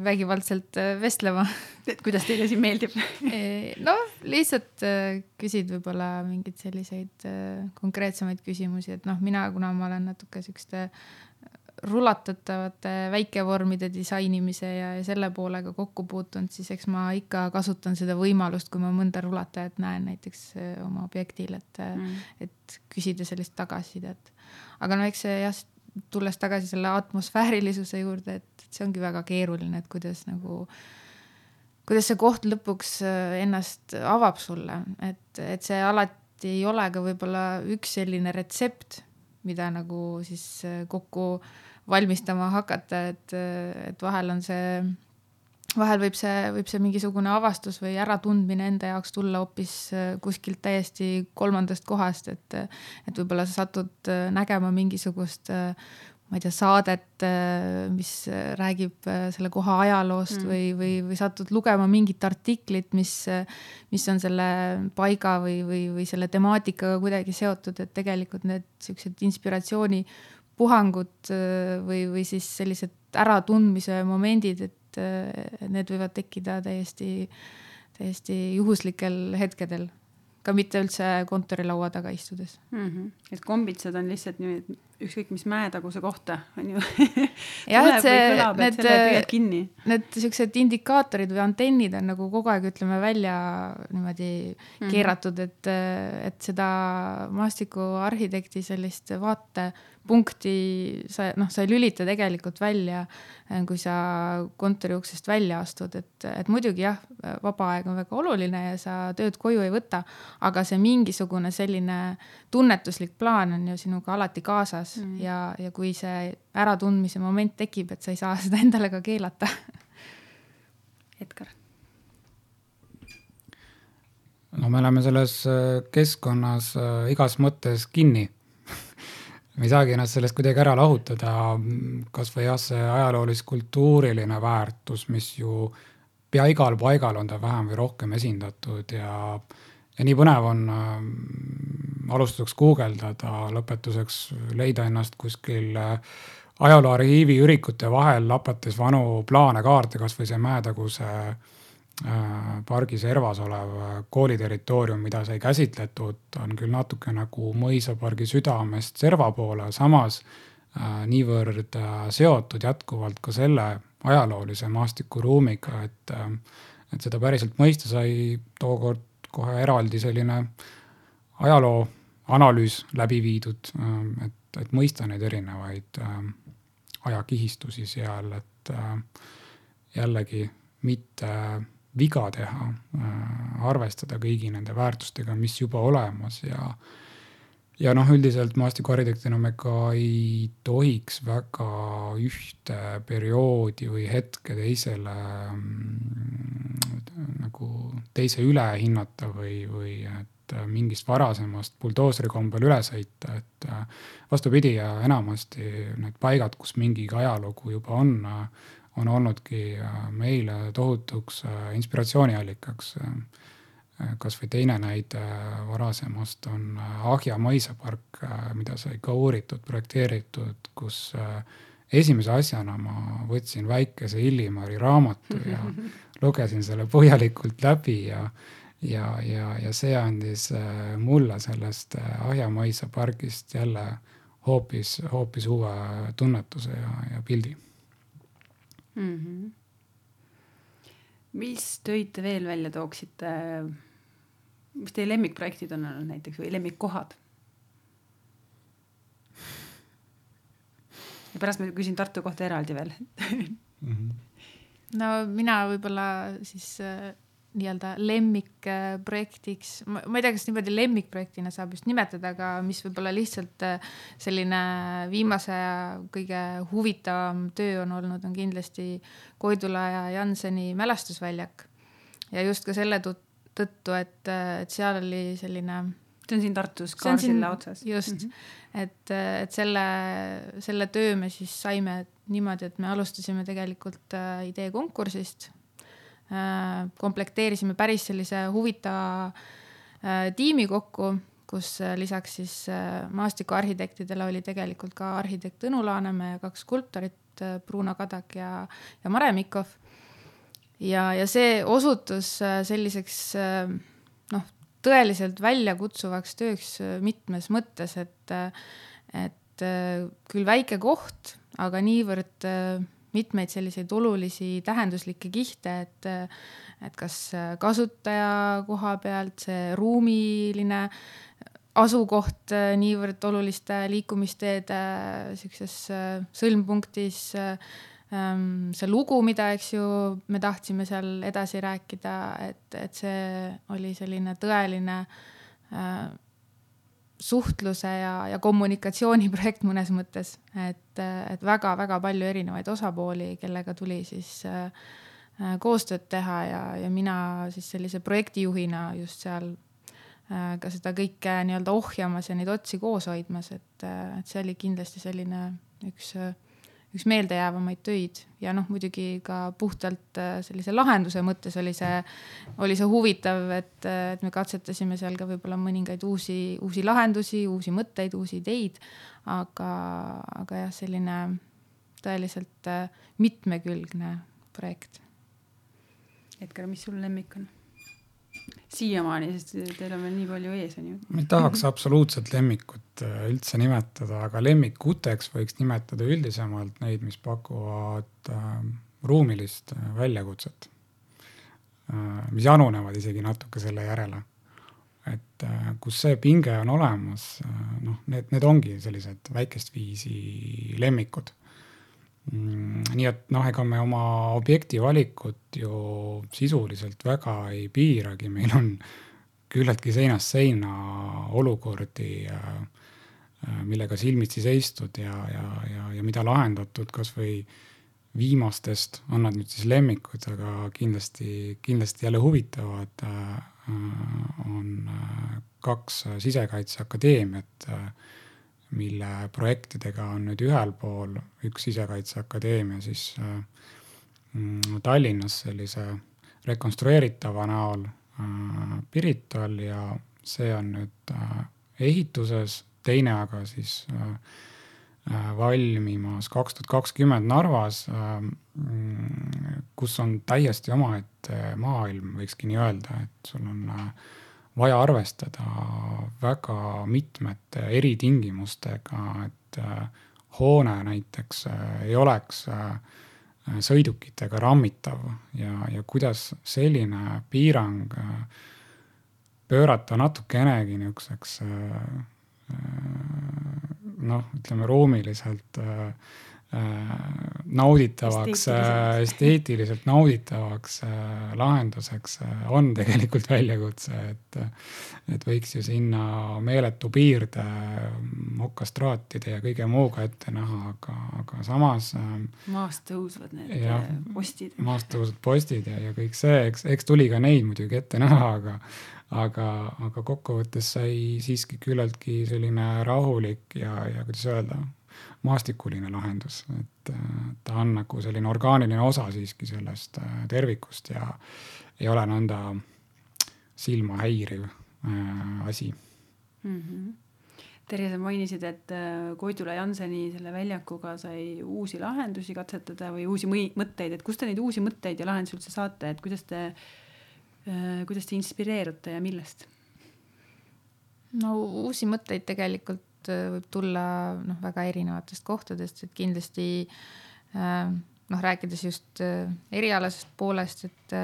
vägivaldselt äh, vestlema. (laughs) et kuidas teile siin meeldib (laughs) noh, lihtsalt küsid võib-olla mingeid selliseid konkreetsemaid küsimusi, et noh, mina, kuna ma olen natuke siukeste rulatatavate väikevormide disainimise ja, ja selle poolega kokku puutunud, siis eks ma ikka kasutan seda võimalust, kui ma mõnda rulatajat näen näiteks äh, oma objektil, et äh, mm., et küsida sellist tagasisidet. Aga no eks see jah, tulles tagasi selle atmosfäärilisuse juurde, et, see ongi väga keeruline, et kuidas nagu kuidas see koht lõpuks äh, ennast avab sulle, et, et see alati ei ole ka võib-olla üks selline retsept, mida nagu siis kokku äh, valmistama hakata, et, et vahel on see, vahel võib see, võib see mingisugune avastus või äratundmine enda jaoks tulla hoopis äh, kuskilt täiesti kolmandast kohast, et, et võib-olla sa satud äh, nägema mingisugust äh, ma ei tea, saadet, mis räägib selle koha ajaloost mm. või, või, või satud lugema mingit artiklit, mis, mis on selle paiga või, või, või selle temaatikaga kuidagi seotud, et tegelikult need siuksed inspiratsiooni puhangud äh, või, või siis sellised äratundmise momendid, et äh, need võivad tekkida täiesti, täiesti juhuslikel hetkedel. ka mitte üldse kontorilaua taga istudes mm. -hmm. et kombitsad on lihtsalt nii, ükskõik mis mäetaguse kohta on ju jah, et see, need, kinni. need siuksed indikaatorid või antennid on nagu kogu aeg ütleme välja niimoodi mm -hmm. keeratud, et, et seda maastikuarhitekti sellist vaate punkti sa noh, sa ei lülita tegelikult välja, kui sa kontori uksest välja astud, et, et muidugi jah, vaba aeg on väga oluline ja sa tööd koju ei võta, aga see mingisugune selline tunnetuslik plaan on ju sinuga alati kaasas mm. ja, ja kui see äratundmise moment tekib, et sa ei saa (laughs) seda endale ka keelata. Edgar no me oleme selles äh, keskkonnas äh, igas mõttes kinni (laughs) me ei saagi ennast sellest kuidagi ära lahutada, kasvõi jah, see ajaloolis-kultuuriline väärtus, mis ju pea igal paigal on ta vähem või rohkem esindatud ja, ja nii põnev on äh, alustuseks guugeldada, lõpetuseks leida ennast kuskil äh, ajalooarhiivi ürikute vahel, lapates vanu plaane, kaarte, kasvõi see Mäetaguse äh, Äh, pargi servas olev äh, kooli territoorium, mida sai käsitletud, on küll natuke nagu mõisapargi südamest serva poole, samas äh, niivõrd seotud jätkuvalt ka selle ajaloolise maastikuruumiga, et, et seda päriselt mõista sai tookord kohe eraldi selline ajaloo analüüs läbi viidud, et, et mõista neid erinevaid ajakihistusi seal, et jällegi mitte viga teha, äh, arvestada kõigi nende väärtustega, mis juba olemas ja ja noh, üldiselt maastikuarhitektina me ka ei tohiks väga ühte perioodi või hetke teisele mm, nagu teise üle hinnata või, või et mingist varasemast buldooseri kombel üle sõita, et äh, vastupidi ja enamasti need paigad, kus mingi ajalugu juba on on olnudki äh, meile tohutuks äh, inspiratsiooniallikaks. Äh, kasvõi teine näide varasemast on Ahja mõisapark, mida sai ka uuritud, projekteeritud, kus esimese asjana ma võtsin väikese Illimari raamatu ja (laughs) lugesin selle põhjalikult läbi ja ja, ja, ja see andis mulle sellest Ahja mõisapargist jälle hoopis, hoopis uue tunnetuse ja, ja pildi mm. -hmm. mis töid te veel välja tooksite? Mis teie lemmikprojektid on olnud näiteks või lemmikkohad? ja pärast ma küsin Tartu kohta eraldi veel mm. -hmm. no mina võib-olla siis äh, nii-öelda lemmikprojektiks, ma ei tea, kas niimoodi lemmikprojektina saab just nimetada, aga mis võib-olla lihtsalt äh, selline viimase aja kõige huvitavam töö on olnud, on kindlasti Koidula ja Janseni mälestusväljak. ja just ka selle tõttu, et, äh, et seal oli selline see on siin Tartus Kaarsilla otsas. just mm, -hmm. et, äh, et selle, selle töö me siis saime niimoodi, et me alustasime tegelikult Äh, komplekteerisime päris sellise huvitava tiimi kokku, kus lisaks siis maastikuarhitektidele oli tegelikult ka arhitekt Tõnu Laanemäe ja kaks skulptorit, Bruno Kadak ja, ja Mare Mikov. Ja, ja see osutus selliseks noh, tõeliselt väljakutsuvaks tööks mitmes mõttes, et, et küll väike koht, aga niivõrd mitmeid selliseid olulisi tähenduslikke kihte, et, et kas kasutaja koha pealt, see ruumiline asukoht niivõrd oluliste liikumisteede sihukeses sõlmpunktis, see lugu, mida, eks ju, me tahtsime seal edasi rääkida, et, et see oli selline tõeline äh, suhtluse ja, ja kommunikatsiooni projekt mõnes mõttes, et, et väga-väga palju erinevaid osapooli, kellega tuli siis äh, koostööd teha ja, ja mina siis sellise projektijuhina just seal äh, ka seda kõike nii-öelda ohjamas ja neid otsi koos hoidmas, et, et see oli kindlasti selline üks äh, üks meeldejäävamaid töid ja noh, muidugi ka puhtalt äh, sellise lahenduse mõttes oli see, oli see huvitav, et, äh, et me katsetasime seal ka võib-olla mõningaid uusi, uusi lahendusi, uusi mõtteid, uusi ideid. aga, aga jah, selline tõeliselt äh, mitmekülgne projekt. Edgar, mis sul lemmik on? Siiamaani, sest teil on veel nii palju ees, on ju. ma ei tahaks absoluutselt lemmikut äh, üldse nimetada, aga lemmikuteks võiks nimetada üldisemalt neid, mis pakuvad äh, ruumilist äh, väljakutset äh,. mis janunevad isegi natuke selle järele. et äh, kus see pinge on olemas äh,, noh, need, need ongi sellised väikest viisi lemmikud Mm, nii et noh, ega me oma objekti valikut ju sisuliselt väga ei piiragi, meil on küllaltki seinast seina olukordi, äh, äh, millega silmitsi seistud ja, ja, ja, ja mida lahendatud kasvõi viimastest, on nad nüüd siis lemmikud, aga kindlasti, kindlasti jälle huvitavad, äh, on kaks Sisekaitseakadeemiat mille projektidega on nüüd ühel pool üks Sisekaitseakadeemia siis äh, mm, Tallinnas sellise rekonstrueeritava näol äh, Pirital ja see on nüüd äh, ehituses, teine aga siis valmimas kaks tuhat kakskümmend Narvas mm, kus on täiesti omaette maailm, võikski nii öelda, et sul on äh, vaja arvestada väga mitmete eritingimustega, et äh, hoone näiteks äh, ei oleks äh, sõidukitega rammitav ja, ja kuidas selline piirang pöörata natukenegi niisuguseks noh, ütleme ruumiliselt nauditavaks, äh, esteetiliselt nauditavaks äh, lahenduseks on tegelikult (laughs) väljakutse, et, et võiks ju sinna meeletu piirde okastraatide ja kõige muuga ette näha, aga, aga samas. maast tõusvad need ja, postid. maast tõusvad postid ja, ja kõik see, eks, eks tuli ka neid muidugi ette näha, aga aga, aga kokkuvõttes sai siiski küllaltki selline rahulik ja, ja kuidas öelda, maastikuline lahendus, et ta on nagu selline orgaaniline osa siiski sellest äh, tervikust ja ei ole nõnda silma häiriv äh, asi mm. -hmm. Terje, sa mainisid, et äh, Koidula Janseni selle väljakuga sai uusi lahendusi katsetada või uusi mõtteid, et kust te neid uusi mõtteid ja lahendusi üldse saate, et kuidas te, kuidas te inspireerute ja millest? no uusi mõtteid tegelikult Äh, võib tulla noh, väga erinevatest kohtadest, et kindlasti äh, noh, rääkides just äh, erialasest poolest, et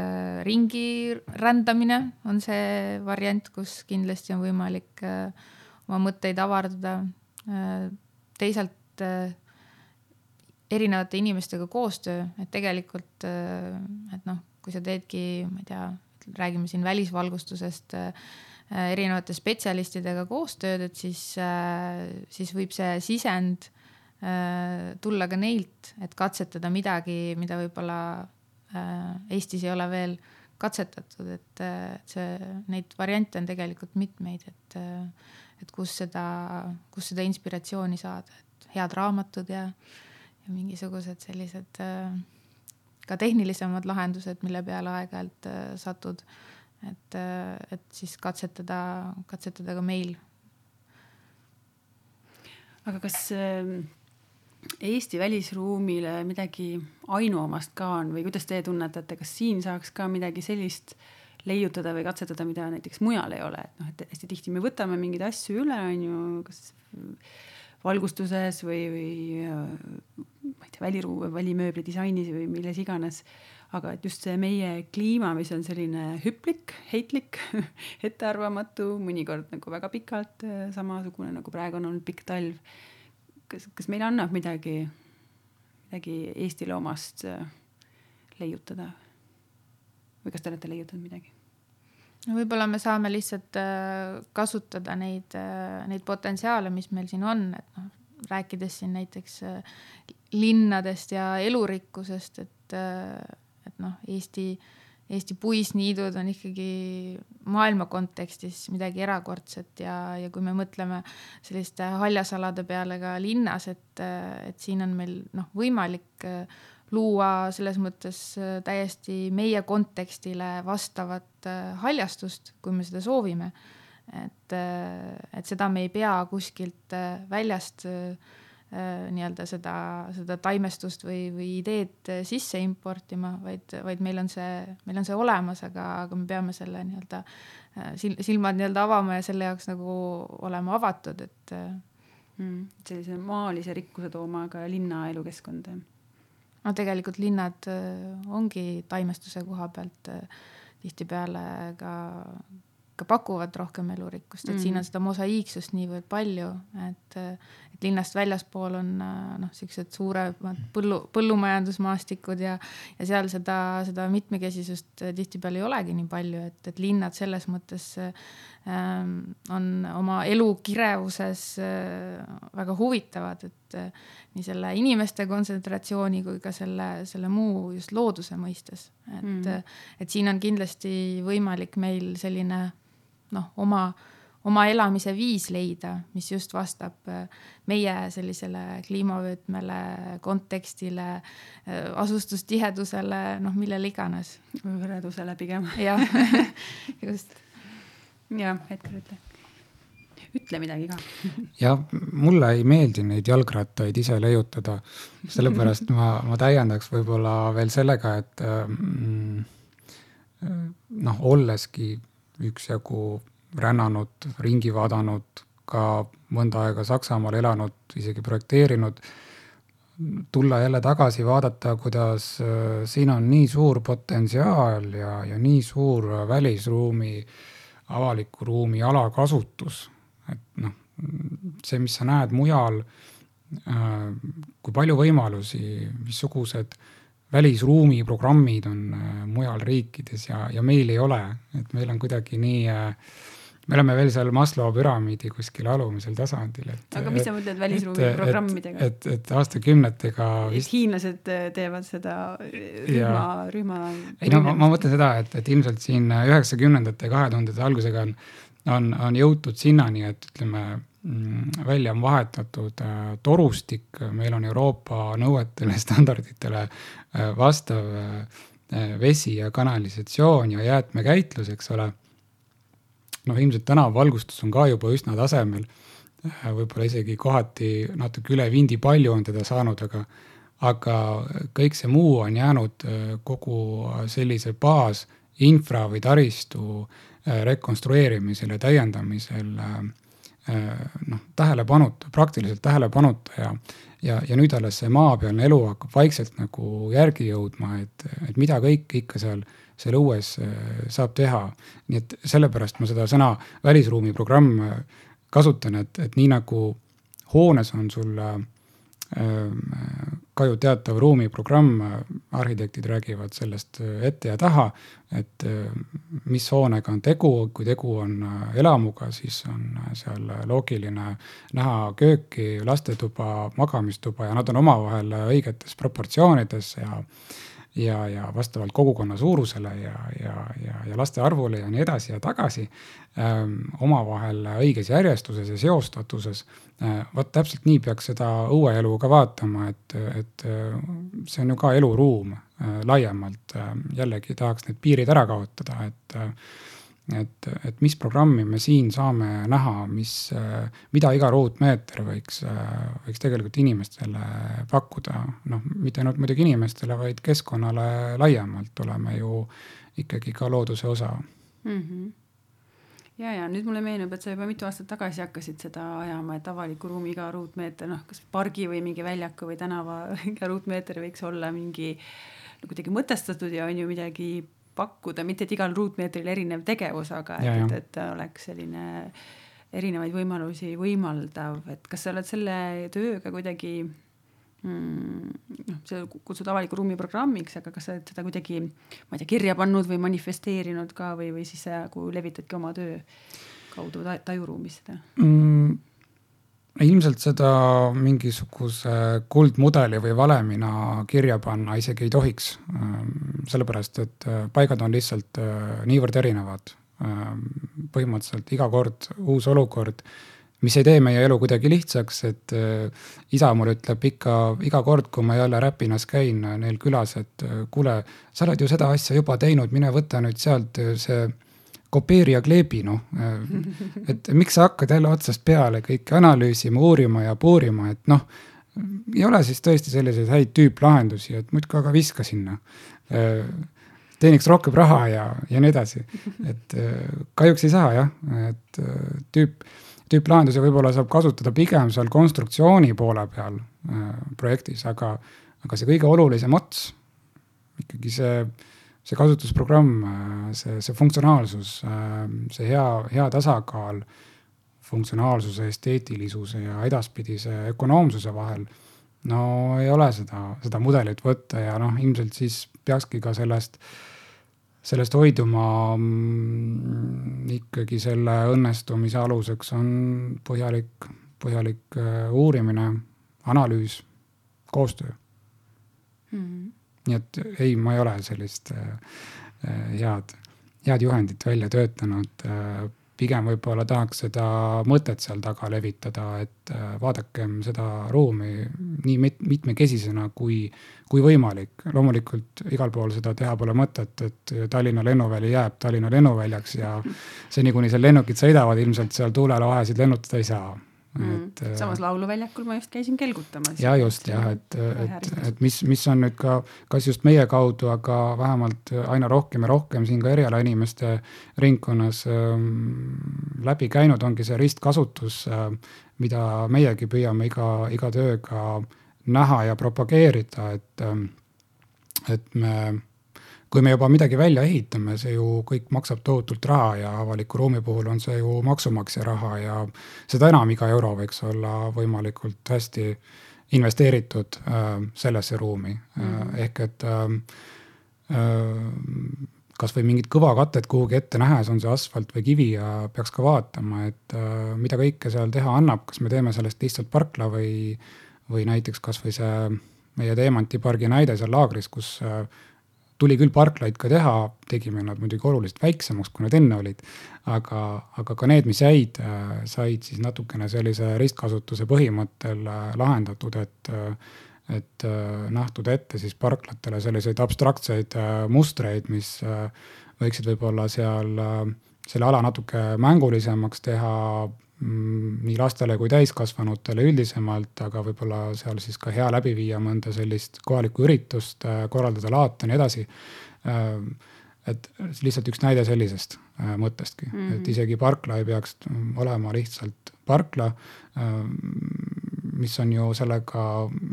ringi rändamine on see variant, kus kindlasti on võimalik oma mõtteid avardada. teisalt erinevate inimestega koostöö, et tegelikult, et noh, kui sa teedki, ma ei tea, räägime siin välisvalgustusest erinevate spetsialistidega koostööd, et siis, äh, siis võib see sisend äh, tulla ka neilt, et katsetada midagi, mida võib-olla Eestis ei ole veel katsetatud, et see, neid variante on tegelikult mitmeid, et, et kus seda, kus seda inspiratsiooni saada, et head raamatud ja, ja mingisugused sellised ka tehnilisemad lahendused, mille peale aeg-ajalt satud et, et siis katsetada, katsetada ka meil. aga kas ähm, Eesti välisruumile midagi ainuomast ka on või kuidas teie tunnetate, kas siin saaks ka midagi sellist leiutada või katsetada, mida näiteks mujal ei ole, et noh, et hästi tihti me võtame mingeid asju üle, on ju, kas valgustuses või, või ma ei tea, väliruum, välimööbli disainis või milles iganes aga et just see meie kliima, mis on selline hüplik, heitlik (laughs) ettearvamatu, mõnikord nagu väga pikalt äh, samasugune nagu praegu on olnud pikk talv. kas, kas meile annab midagi, midagi Eestile omast äh, leiutada? või kas te olete leiutanud midagi? no võib-olla me saame lihtsalt äh, kasutada neid, neid potentsiaale, mis meil siin on, et noh, rääkides siin näiteks linnadest ja elurikkusest, et et noh, Eesti, Eesti puisniidud on ikkagi maailma kontekstis midagi erakordset ja, ja kui me mõtleme selliste haljasalade peale ka linnas, et, et siin on meil noh, võimalik äh, luua selles mõttes äh, täiesti meie kontekstile vastavat äh, haljastust, kui me seda soovime. et, et seda me ei pea kuskilt väljast nii-öelda seda, seda taimestust või, või ideed sisse importima, vaid, vaid meil on see, meil on see olemas, aga, aga me peame selle nii-öelda silmad nii-öelda avama ja selle jaoks nagu olema avatud, et mm,. sellise maalise rikkuse tooma ka linna elukeskkonda. no tegelikult linnad ongi taimestuse koha pealt tihtipeale ka ka pakuvad rohkem elurikkust, et mm -hmm. siin on mhm. seda mosaiiksust niivõrd palju, et, et linnast väljaspool on noh, siuksed suuremad põllu, põllumajandusmaastikud ja, ja seal seda, seda mitmekesisust tihtipeale ei olegi nii palju, et, et linnad selles mõttes ähm, on oma elu kirevuses äh, väga huvitavad, et äh, nii selle inimeste kontsentratsiooni kui ka selle, selle muu just looduse mõistes, et mm, -hmm. et siin on kindlasti võimalik meil selline noh, oma, oma elamise viis leida, mis just vastab äh, meie sellisele kliimavöötmele, kontekstile, äh, asustustihedusele, noh, millele iganes. hõredusele pigem. jah, (laughs) just. jah, Edgar, ütle ütle midagi ka. jah, mulle ei meeldi neid jalgrattaid ise leiutada, sellepärast ma, ma täiendaks võib-olla veel sellega, et mm, noh, olleski üksjagu rännanud, ringi vaadanud, ka mõnda aega Saksamaal elanud, isegi projekteerinud, tulla jälle tagasi, vaadata, kuidas äh, siin on nii suur potentsiaal ja, ja nii suur välisruumi, avaliku ruumi alakasutus, et noh, see, mis sa näed mujal, äh, kui palju võimalusi, missugused välisruumi programmid on äh, mujal riikides ja, ja meil ei ole, et meil on kuidagi nii äh, me oleme veel seal Maslow püramiidi kuskil alumisel tasandil, et. aga mis sa mõtled välisruumi programmidega? et, et, et aastakümnetega vist.... hiinlased äh, teevad seda rühma, rühma. ei no ma, ma mõtlen seda, et, et ilmselt siin üheksakümnendate, kahe tuhandete algusega on, on, on jõutud sinnani, et ütleme Mm, välja on vahetatud äh, torustik, meil on Euroopa nõuetele, (laughs) standarditele äh, vastav äh, vesi ja kanalisatsioon ja jäätmekäitlus, eks ole. Noh, ilmselt tänavavalgustus on ka juba üsna tasemel, võib-olla isegi kohati natuke üle vindi palju on teda saanud, aga aga kõik see muu on jäänud kogu sellise baas infra või taristu rekonstrueerimisel ja täiendamisel äh, Äh, noh, tähelepanuta, praktiliselt tähelepanuta ja, ja, ja nüüd alles see maapealne elu hakkab vaikselt nagu järgi jõudma, et, et mida kõike ikka seal, seal õues äh, saab teha. nii et sellepärast ma seda sõna välisruumi programm äh, kasutan, et, et nii nagu hoones on sul ka ju teatav ruumiprogramm, arhitektid räägivad sellest ette ja taha, et mis hoonega on tegu, kui tegu on elamuga, siis on seal loogiline näha kööki, lastetuba, magamistuba ja nad on omavahel õigetes proportsioonides ja ja, ja vastavalt kogukonna suurusele ja, ja, ja, ja laste arvule ja nii edasi ja tagasi ähm, omavahel õiges järjestuses ja seostatuses äh,. vot täpselt nii peaks seda õueelu ka vaatama, et, et äh, see on ju ka eluruum äh, laiemalt äh,. jällegi tahaks need piirid ära kaotada, et äh, et, et mis programmi me siin saame näha, mis, mida iga ruutmeeter võiks, võiks tegelikult inimestele pakkuda. noh, mitte ainult muidugi inimestele, vaid keskkonnale laiemalt oleme ju ikkagi ka looduse osa mm. -hmm ja, ja nüüd mulle meenub, et sa juba mitu aastat tagasi hakkasid seda ajama, et avaliku ruumi iga ruutmeeter, noh, kas pargi või mingi väljaku või tänava (laughs) iga ruutmeeter võiks olla mingi kuidagi mõtestatud ja on ju midagi pakkuda, mitte et igal ruutmeetril erinev tegevus, aga et, et, et ta oleks selline erinevaid võimalusi võimaldav, et kas sa oled selle tööga kuidagi mm, noh, sa kutsud avaliku ruumi programmiks, aga kas sa oled seda kuidagi, ma ei tea, kirja pannud või manifesteerinud ka või, või siis nagu levitadki oma töö kaudu tajuruumis seda mm,? Ilmselt seda mingisuguse kuldmudeli või valemina kirja panna isegi ei tohiks. Ähm, sellepärast, et äh, paigad on lihtsalt äh, niivõrd erinevad. Põhimõtteliselt iga kord uus olukord, mis ei tee meie elu kuidagi lihtsaks, et isa mul ütleb ikka iga kord, kui ma jälle Räpinas käin neil külas, et kuule, sa oled ju seda asja juba teinud, mine võta nüüd sealt see kopeeri ja kleebi, noh. et miks sa hakkad jälle otsast peale kõike analüüsima, uurima ja puurima, et noh, ei ole siis tõesti selliseid häid tüüplahendusi, et muudkui aga viska sinna. teeniks rohkem raha ja, ja nii edasi. et kahjuks ei saa jah, et tüüp, tüüplahendusi võib-olla saab kasutada pigem seal konstruktsiooni poole peal projektis, aga, aga see kõige olulisem ots, ikkagi see, see kasutusprogramm, see, see funktsionaalsus, see hea, hea tasakaal funktsionaalsuse, esteetilisuse ja edaspidise ökonoomsuse vahel. no ei ole seda, seda mudelit võtta ja noh, ilmselt siis peakski ka sellest, sellest hoiduma mm, ikkagi selle õnnestumise aluseks on põhjalik, põhjalik äh, uurimine, analüüs, koostöö mm. -hmm. Nii et ei, ma ei ole sellist äh, äh head, head juhendit välja töötanud äh, pigem võib-olla tahaks seda mõtet seal taga levitada, et vaadakem seda ruumi nii mit mitmekesisena kui, kui võimalik. loomulikult igal pool seda teha pole mõtet, et Tallinna lennuväli jääb Tallinna lennuväljaks ja seni, kuni seal lennukid sõidavad, ilmselt seal tuulelahesid lennutada ei saa. Et mm.. samas Lauluväljakul ma just käisin kelgutamas. ja just jah, et, et, et mis, mis on nüüd ka, kas just meie kaudu, aga vähemalt aina rohkem ja rohkem siin ka erialainimeste ringkonnas ähm, läbi käinud, ongi see ristkasutus äh,, mida meiegi püüame iga, iga tööga näha ja propageerida, et äh,, et me kui me juba midagi välja ehitame, see ju kõik maksab tohutult raha ja avaliku ruumi puhul on see ju maksumaksja raha ja seda enam iga euro võiks olla võimalikult hästi investeeritud äh, sellesse ruumi mm. ehk et äh, kasvõi mingit kõvakatet kuhugi ette nähes, on see asfalt või kivi ja peaks ka vaatama, et mida kõike seal teha annab, kas me teeme sellest lihtsalt parkla või, või näiteks kasvõi see meie Teemanti pargi näide seal laagris, kus tuli küll parklaid ka teha, tegime nad muidugi oluliselt väiksemaks, kui nad enne olid. aga, aga ka need, mis jäid, äh, said siis natukene sellise ristkasutuse põhimõttel äh, lahendatud, et äh, et nähtud ette siis parklatele selliseid abstraktseid mustreid, mis võiksid võib-olla seal selle ala natuke mängulisemaks teha, nii lastele kui täiskasvanutele üldisemalt, aga võib-olla seal siis ka hea läbi viia mõnda sellist kohalikku üritust, äh, korraldada laate ja nii edasi. Äh, et lihtsalt üks näide sellisest äh, mõttestki mm, -hmm. et isegi parkla ei peaks olema lihtsalt parkla, mis on ju sellega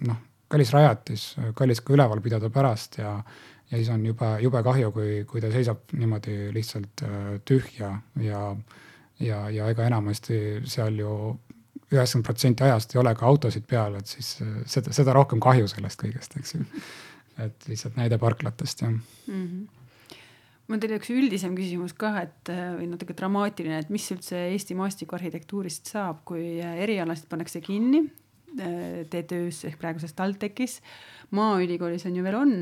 noh, kallis rajatis, kallis ka üleval pidada pärast ja ja siis on jube, jube kahju, kui, kui ta seisab niimoodi lihtsalt tühja ja ja, ja ega enamasti seal ju üheksakümmend protsenti ajast ei ole ka autosid peal, et siis äh, seda, seda rohkem kahju sellest kõigest, eks ju. et lihtsalt näide parklatest, jah mm. -hmm mul on teile üks üldisem küsimus ka, et äh, või natuke dramaatiline, et mis üldse Eesti maastikuarhitektuurist saab, kui äh, erialasid pannakse kinni TTÜ-s ehk praeguses TalTechis. maaülikoolis on ju veel on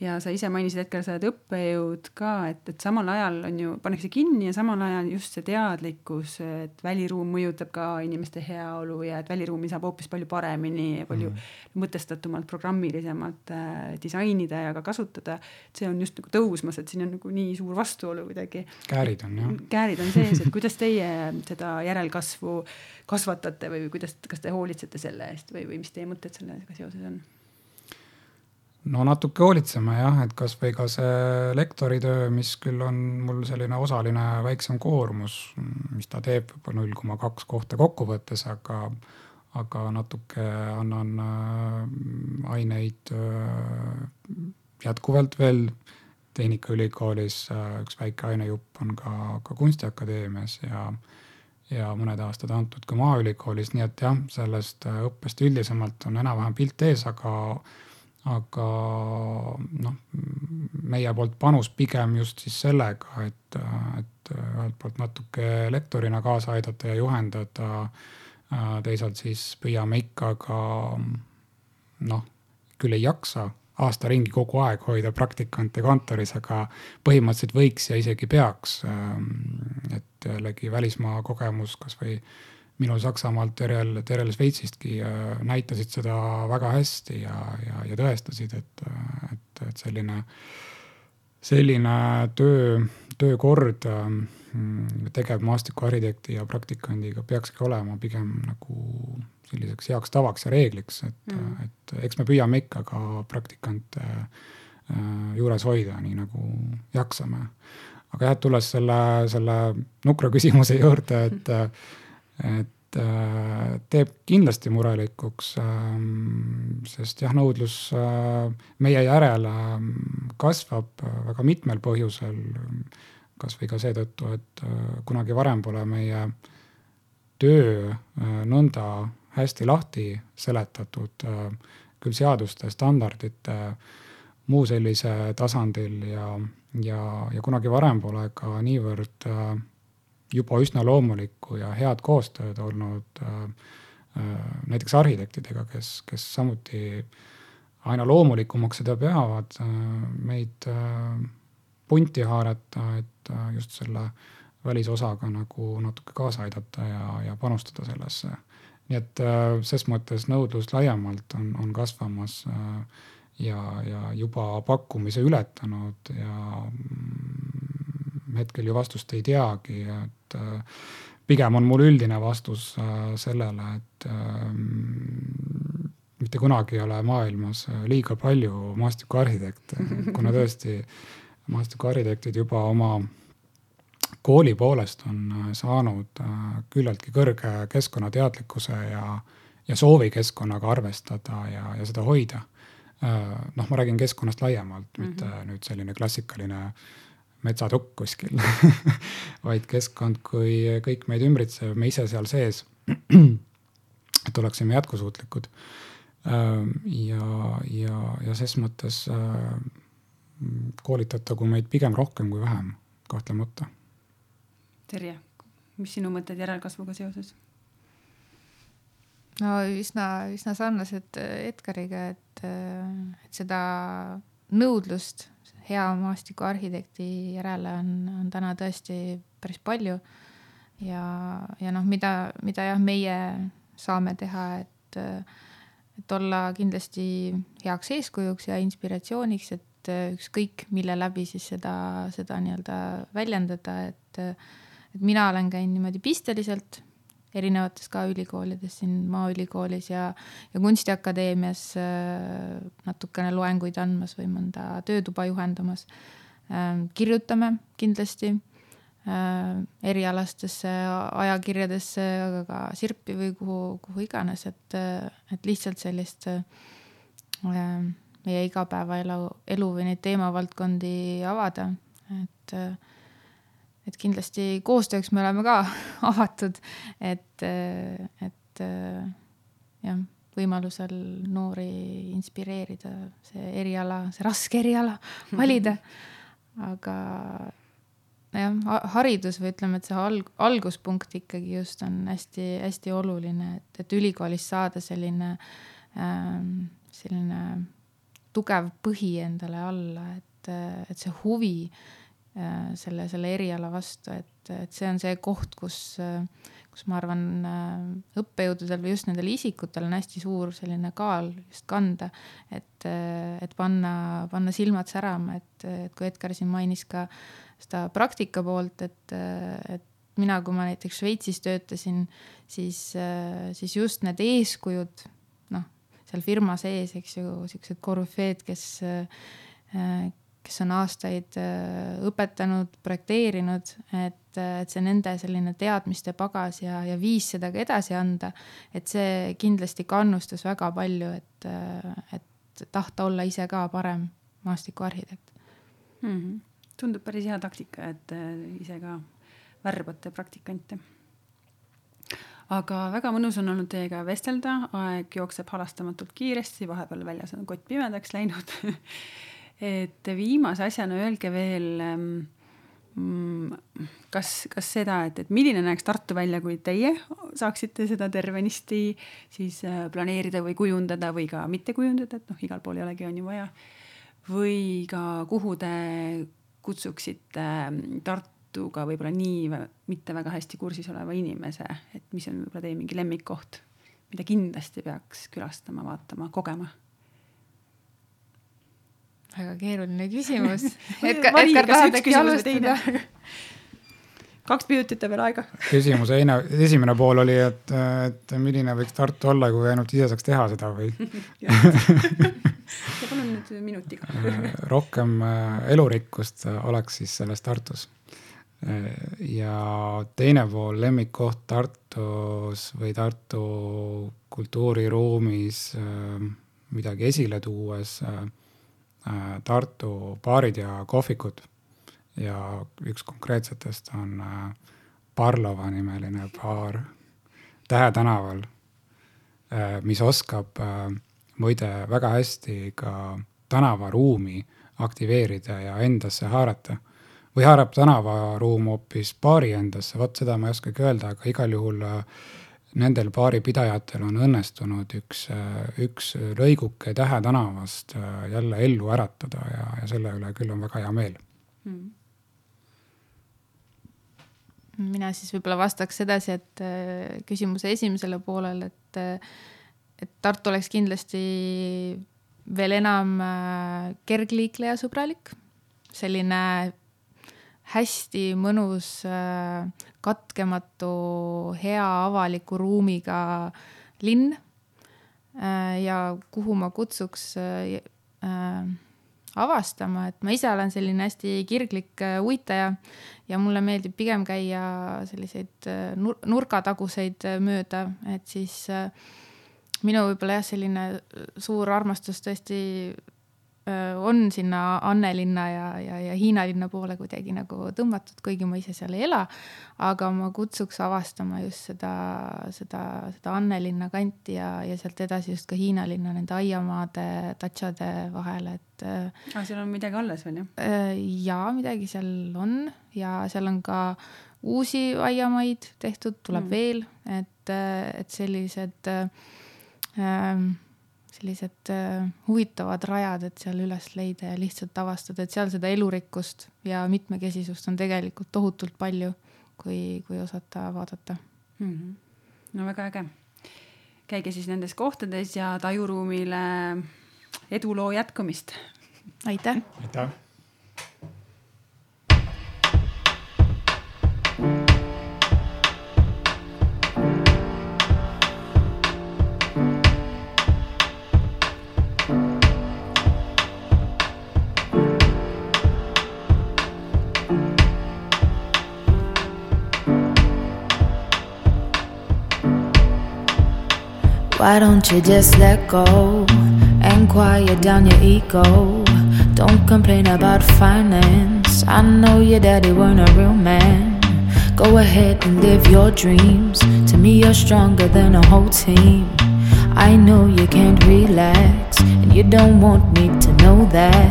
ja sa ise mainisid hetkel, sa oled õppejõud ka, et, et samal ajal on ju, pannakse kinni ja samal ajal just see teadlikkus, et väliruum mõjutab ka inimeste heaolu ja et väliruumi saab hoopis palju paremini, palju mm mõtestatumalt, programmilisemalt äh, disainida ja ka kasutada. see on just nagu tõusmas, et siin on nagu nii suur vastuolu kuidagi. käärid on jah. käärid on sees, et (laughs) kuidas teie seda järelkasvu kasvatate või kuidas, kas te hoolitsete selle eest või, või mis teie mõtted sellega seoses on? No natuke hoolitseme jah, et kasvõi ka see lektoritöö, mis küll on mul selline osaline väiksem koormus, mis ta teeb võib-olla null koma kaks kohta kokkuvõttes, aga, aga natuke annan äh, aineid äh, jätkuvalt veel. Tehnikaülikoolis äh, üks väike ainejupp on ka, ka Kunstiakadeemias ja, ja mõned aastad antud ka Maaülikoolis, nii et jah, sellest õppest üldisemalt on enam-vähem pilt ees, aga aga noh, meie poolt panus pigem just siis sellega, et, et ühelt poolt natuke lektorina kaasa aidata ja juhendada. teisalt siis püüame ikka ka noh, küll ei jaksa aasta ringi kogu aeg hoida praktikante kontoris, aga põhimõtteliselt võiks ja isegi peaks. et jällegi välismaa kogemus kasvõi minul Saksamaalt, Terel, Terel Šveitsistki äh, näitasid seda väga hästi ja, ja, ja tõestasid, et, et, et selline, selline töö, töökord mm, tegevmaastikuarhitekti ja praktikandiga peakski olema pigem nagu selliseks heaks tavaks ja reegliks, et mm., et eks me püüame ikka ka praktikante juures hoida, nii nagu jaksame. aga jah, tulles selle, selle nukra küsimuse juurde, et, (laughs) et teeb kindlasti murelikuks, ähm, sest jah, nõudlus meie järele kasvab väga mitmel põhjusel. Kasvõi ka seetõttu, et äh, kunagi varem pole meie töö äh, nõnda hästi lahti seletatud, äh, küll seaduste, standardite, muu sellise tasandil ja, ja, ja kunagi varem pole ka niivõrd juba üsna loomulikku ja head koostööd olnud näiteks arhitektidega, kes, kes samuti aina loomulikumaks seda peavad, meid punti haarata, et äh, just selle välisosaga nagu natuke kaasa aidata ja, ja panustada sellesse. nii et äh, ses mõttes nõudlus laiemalt on, on kasvamas äh, ja, ja juba pakkumise ületanud ja mm, hetkel ju vastust ei teagi, et pigem on mul üldine vastus sellele, et mitte kunagi ei ole maailmas liiga palju maastikuarhitekte, (laughs) kuna tõesti maastikuarhitektid juba oma kooli poolest on äh, saanud äh, küllaltki kõrge keskkonnateadlikkuse ja, ja soovi keskkonnaga arvestada ja, ja seda hoida. Äh, noh, ma räägin keskkonnast laiemalt mm, -hmm. mitte nüüd selline klassikaline metsatukk kuskil (laughs) vaid keskkond kui kõik meid ümbritsev, me ise seal sees. (clears throat) et oleksime jätkusuutlikud. ja, ja, ja ses mõttes koolitatagu meid pigem rohkem kui vähem, kahtlemata. Terje, mis sinu mõtted järelkasvuga seoses? no üsna, üsna sarnased Edgariga, et, et seda nõudlust hea maastikuarhitekti järele on, on täna tõesti päris palju. ja, ja noh, mida, mida jah, meie saame teha, et, et olla kindlasti heaks eeskujuks ja inspiratsiooniks, et ükskõik, mille läbi siis seda, seda nii-öelda väljendada, et, et mina olen käinud niimoodi pisteliselt erinevates ka ülikoolides siin Maaülikoolis ja, ja Kunstiakadeemias äh, natukene loenguid andmas või mõnda töötuba juhendamas. Ähm, kirjutame kindlasti äh, erialastesse ajakirjadesse, aga ka Sirpi või kuhu, kuhu iganes, et, et lihtsalt sellist meie igapäevaelu, elu või neid teemavaldkondi avada, et et kindlasti koostööks me oleme ka (laughs) avatud, et, et jah, võimalusel noori inspireerida, see eriala, see raske eriala (laughs) valida. aga jah, haridus või ütleme, et see alg-, alguspunkt ikkagi just on hästi-hästi oluline, et, et ülikoolis saada selline ähm,, selline tugev põhi endale alla, et, et see huvi äh, selle, selle eriala vastu, et, et see on see koht, kus, kus ma arvan, äh, õppejõududel või just nendel isikutel on hästi suur selline kaal just kanda, et, et panna, panna silmad särama, et, et kui Edgar siin mainis ka seda praktika poolt, et, et mina, kui ma näiteks Šveitsis töötasin, siis, siis just need eeskujud seal firma sees, eks ju, siuksed korüfeed, kes, äh, kes on aastaid äh, õpetanud, projekteerinud, et, et see nende selline teadmiste pagas ja, ja viis seda ka edasi anda. et see kindlasti kannustas väga palju, et, äh, et tahta olla ise ka parem maastikuarhitekt mm. -hmm. tundub päris hea taktika, et ise ka värbate praktikante aga väga mõnus on olnud teiega vestelda, aeg jookseb halastamatult kiiresti, vahepeal väljas on kott pimedaks läinud (laughs) et viimase asjana öelge veel mm, kas, kas seda, et, et milline näeks Tartu välja, kui teie saaksite seda tervenisti siis äh, planeerida või kujundada või ka mitte kujundada, et noh, igal pool ei olegi, on ju vaja. või ka kuhu te kutsuksite Tartu Tartuga võib-olla nii mitte väga hästi kursis oleva inimese, et mis on võib-olla teie mingi lemmikkoht, mida kindlasti peaks külastama, vaatama, kogema? Väga keeruline küsimus (laughs) Edgar, Edgar tahad äkki alustada? kaks minutit on veel aega. küsimuse eine, esimene pool oli, et, et milline võiks Tartu olla, kui ainult ise saaks teha seda või (laughs) palun nüüd minutiga (laughs) rohkem äh, elurikkust oleks siis selles Tartus. ja teine pool, lemmikkoht Tartus või Tartu kultuuriruumis äh, midagi esile tuues, äh, Tartu baarid ja kohvikud ja üks konkreetsetest on äh, Parlova nimeline baar Tähe tänaval, äh, mis oskab äh, muide väga hästi ka tänavaruumi aktiveerida ja endasse haarata. või haarab tänavaruum hoopis baari endasse, vot seda ma ei oskagi öelda, aga igal juhul nendel baaripidajatel on õnnestunud üks, üks lõiguke Tähe tänavast jälle ellu äratada ja, ja selle üle küll on väga hea meel. Mm mina siis võib-olla vastaks edasi, et äh, küsimuse esimesele poolele, et, äh, et Tartu oleks kindlasti veel enam äh, kergliikleja sõbralik, selline hästi mõnus, katkematu, hea avaliku ruumiga linn. ja kuhu ma kutsuks avastama, et ma ise olen selline hästi kirglik äh, uitaja ja mulle meeldib pigem käia selliseid äh, nurgataguseid äh, mööda, et siis minu võib-olla jah, selline suur armastus tõesti on sinna Annelinna ja, ja, ja Hiina linna poole kuidagi nagu tõmmatud, kuigi ma ise seal ei ela. aga ma kutsuks avastama just seda, seda, seda Annelinna kanti ja, ja sealt edasi just ka Hiina linna nende aiamaade, tatšade vahel, et. Ah, seal on midagi alles veel jah? ja midagi seal on ja seal on ka uusi aiamaid tehtud, tuleb mm. veel, et, et sellised äh, sellised äh, huvitavad rajad, et seal üles leida ja lihtsalt avastada, et seal seda elurikkust ja mitmekesisust on tegelikult tohutult palju, kui, kui osata vaadata mm. -hmm. no väga äge. käige siis nendes kohtades ja tajuruumile eduloo jätkumist. aitäh. aitäh. Why don't you just let go and quiet down your ego? Don't complain about finance. I know your daddy weren't a real man. Go ahead and live your dreams. To me, you're stronger than a whole team. I know you can't relax, and you don't want me to know that.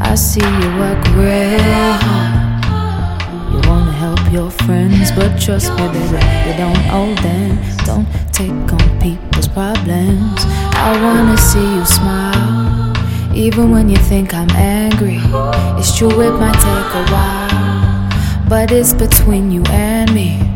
I see you work real hard. You wanna help your friends, but trust me, baby, you don't owe them. Don't take on people's problems. I wanna see you smile, even when you think I'm angry. It's true, it might take a while, but it's between you and me.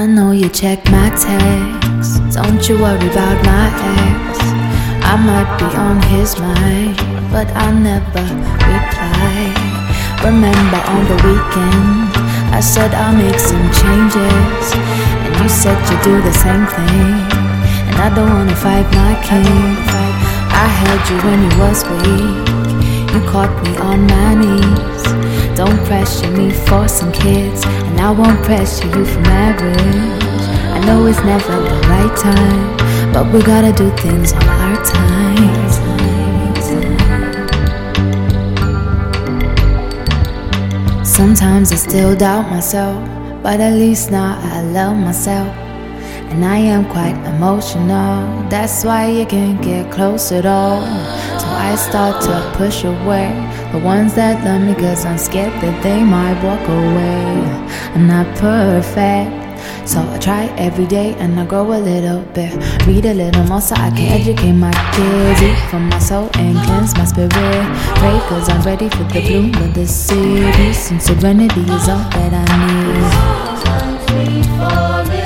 I know you check my texts. Don't you worry about my ex. I might be on his mind, but I never reply. Remember on the weekend, I said I'll make some changes, and you said you'd do the same thing. And I don't wanna fight my king. I held you when you was weak. You caught me on my knees. Don't pressure me for some kids, and I won't pressure you for marriage. I know it's never the right time, but we gotta do things on our time. Sometimes I still doubt myself, but at least now I love myself. And I am quite emotional, that's why you can't get close at all. So I start to push away the ones that love me, cause I'm scared that they might walk away. I'm not perfect, So I try every day and I grow a little bit. Read a little more so I can educate my kids. Eat from my soul and cleanse my spirit. Pray cause I'm ready for the bloom of the city. Peace and serenity is all that I need. Thank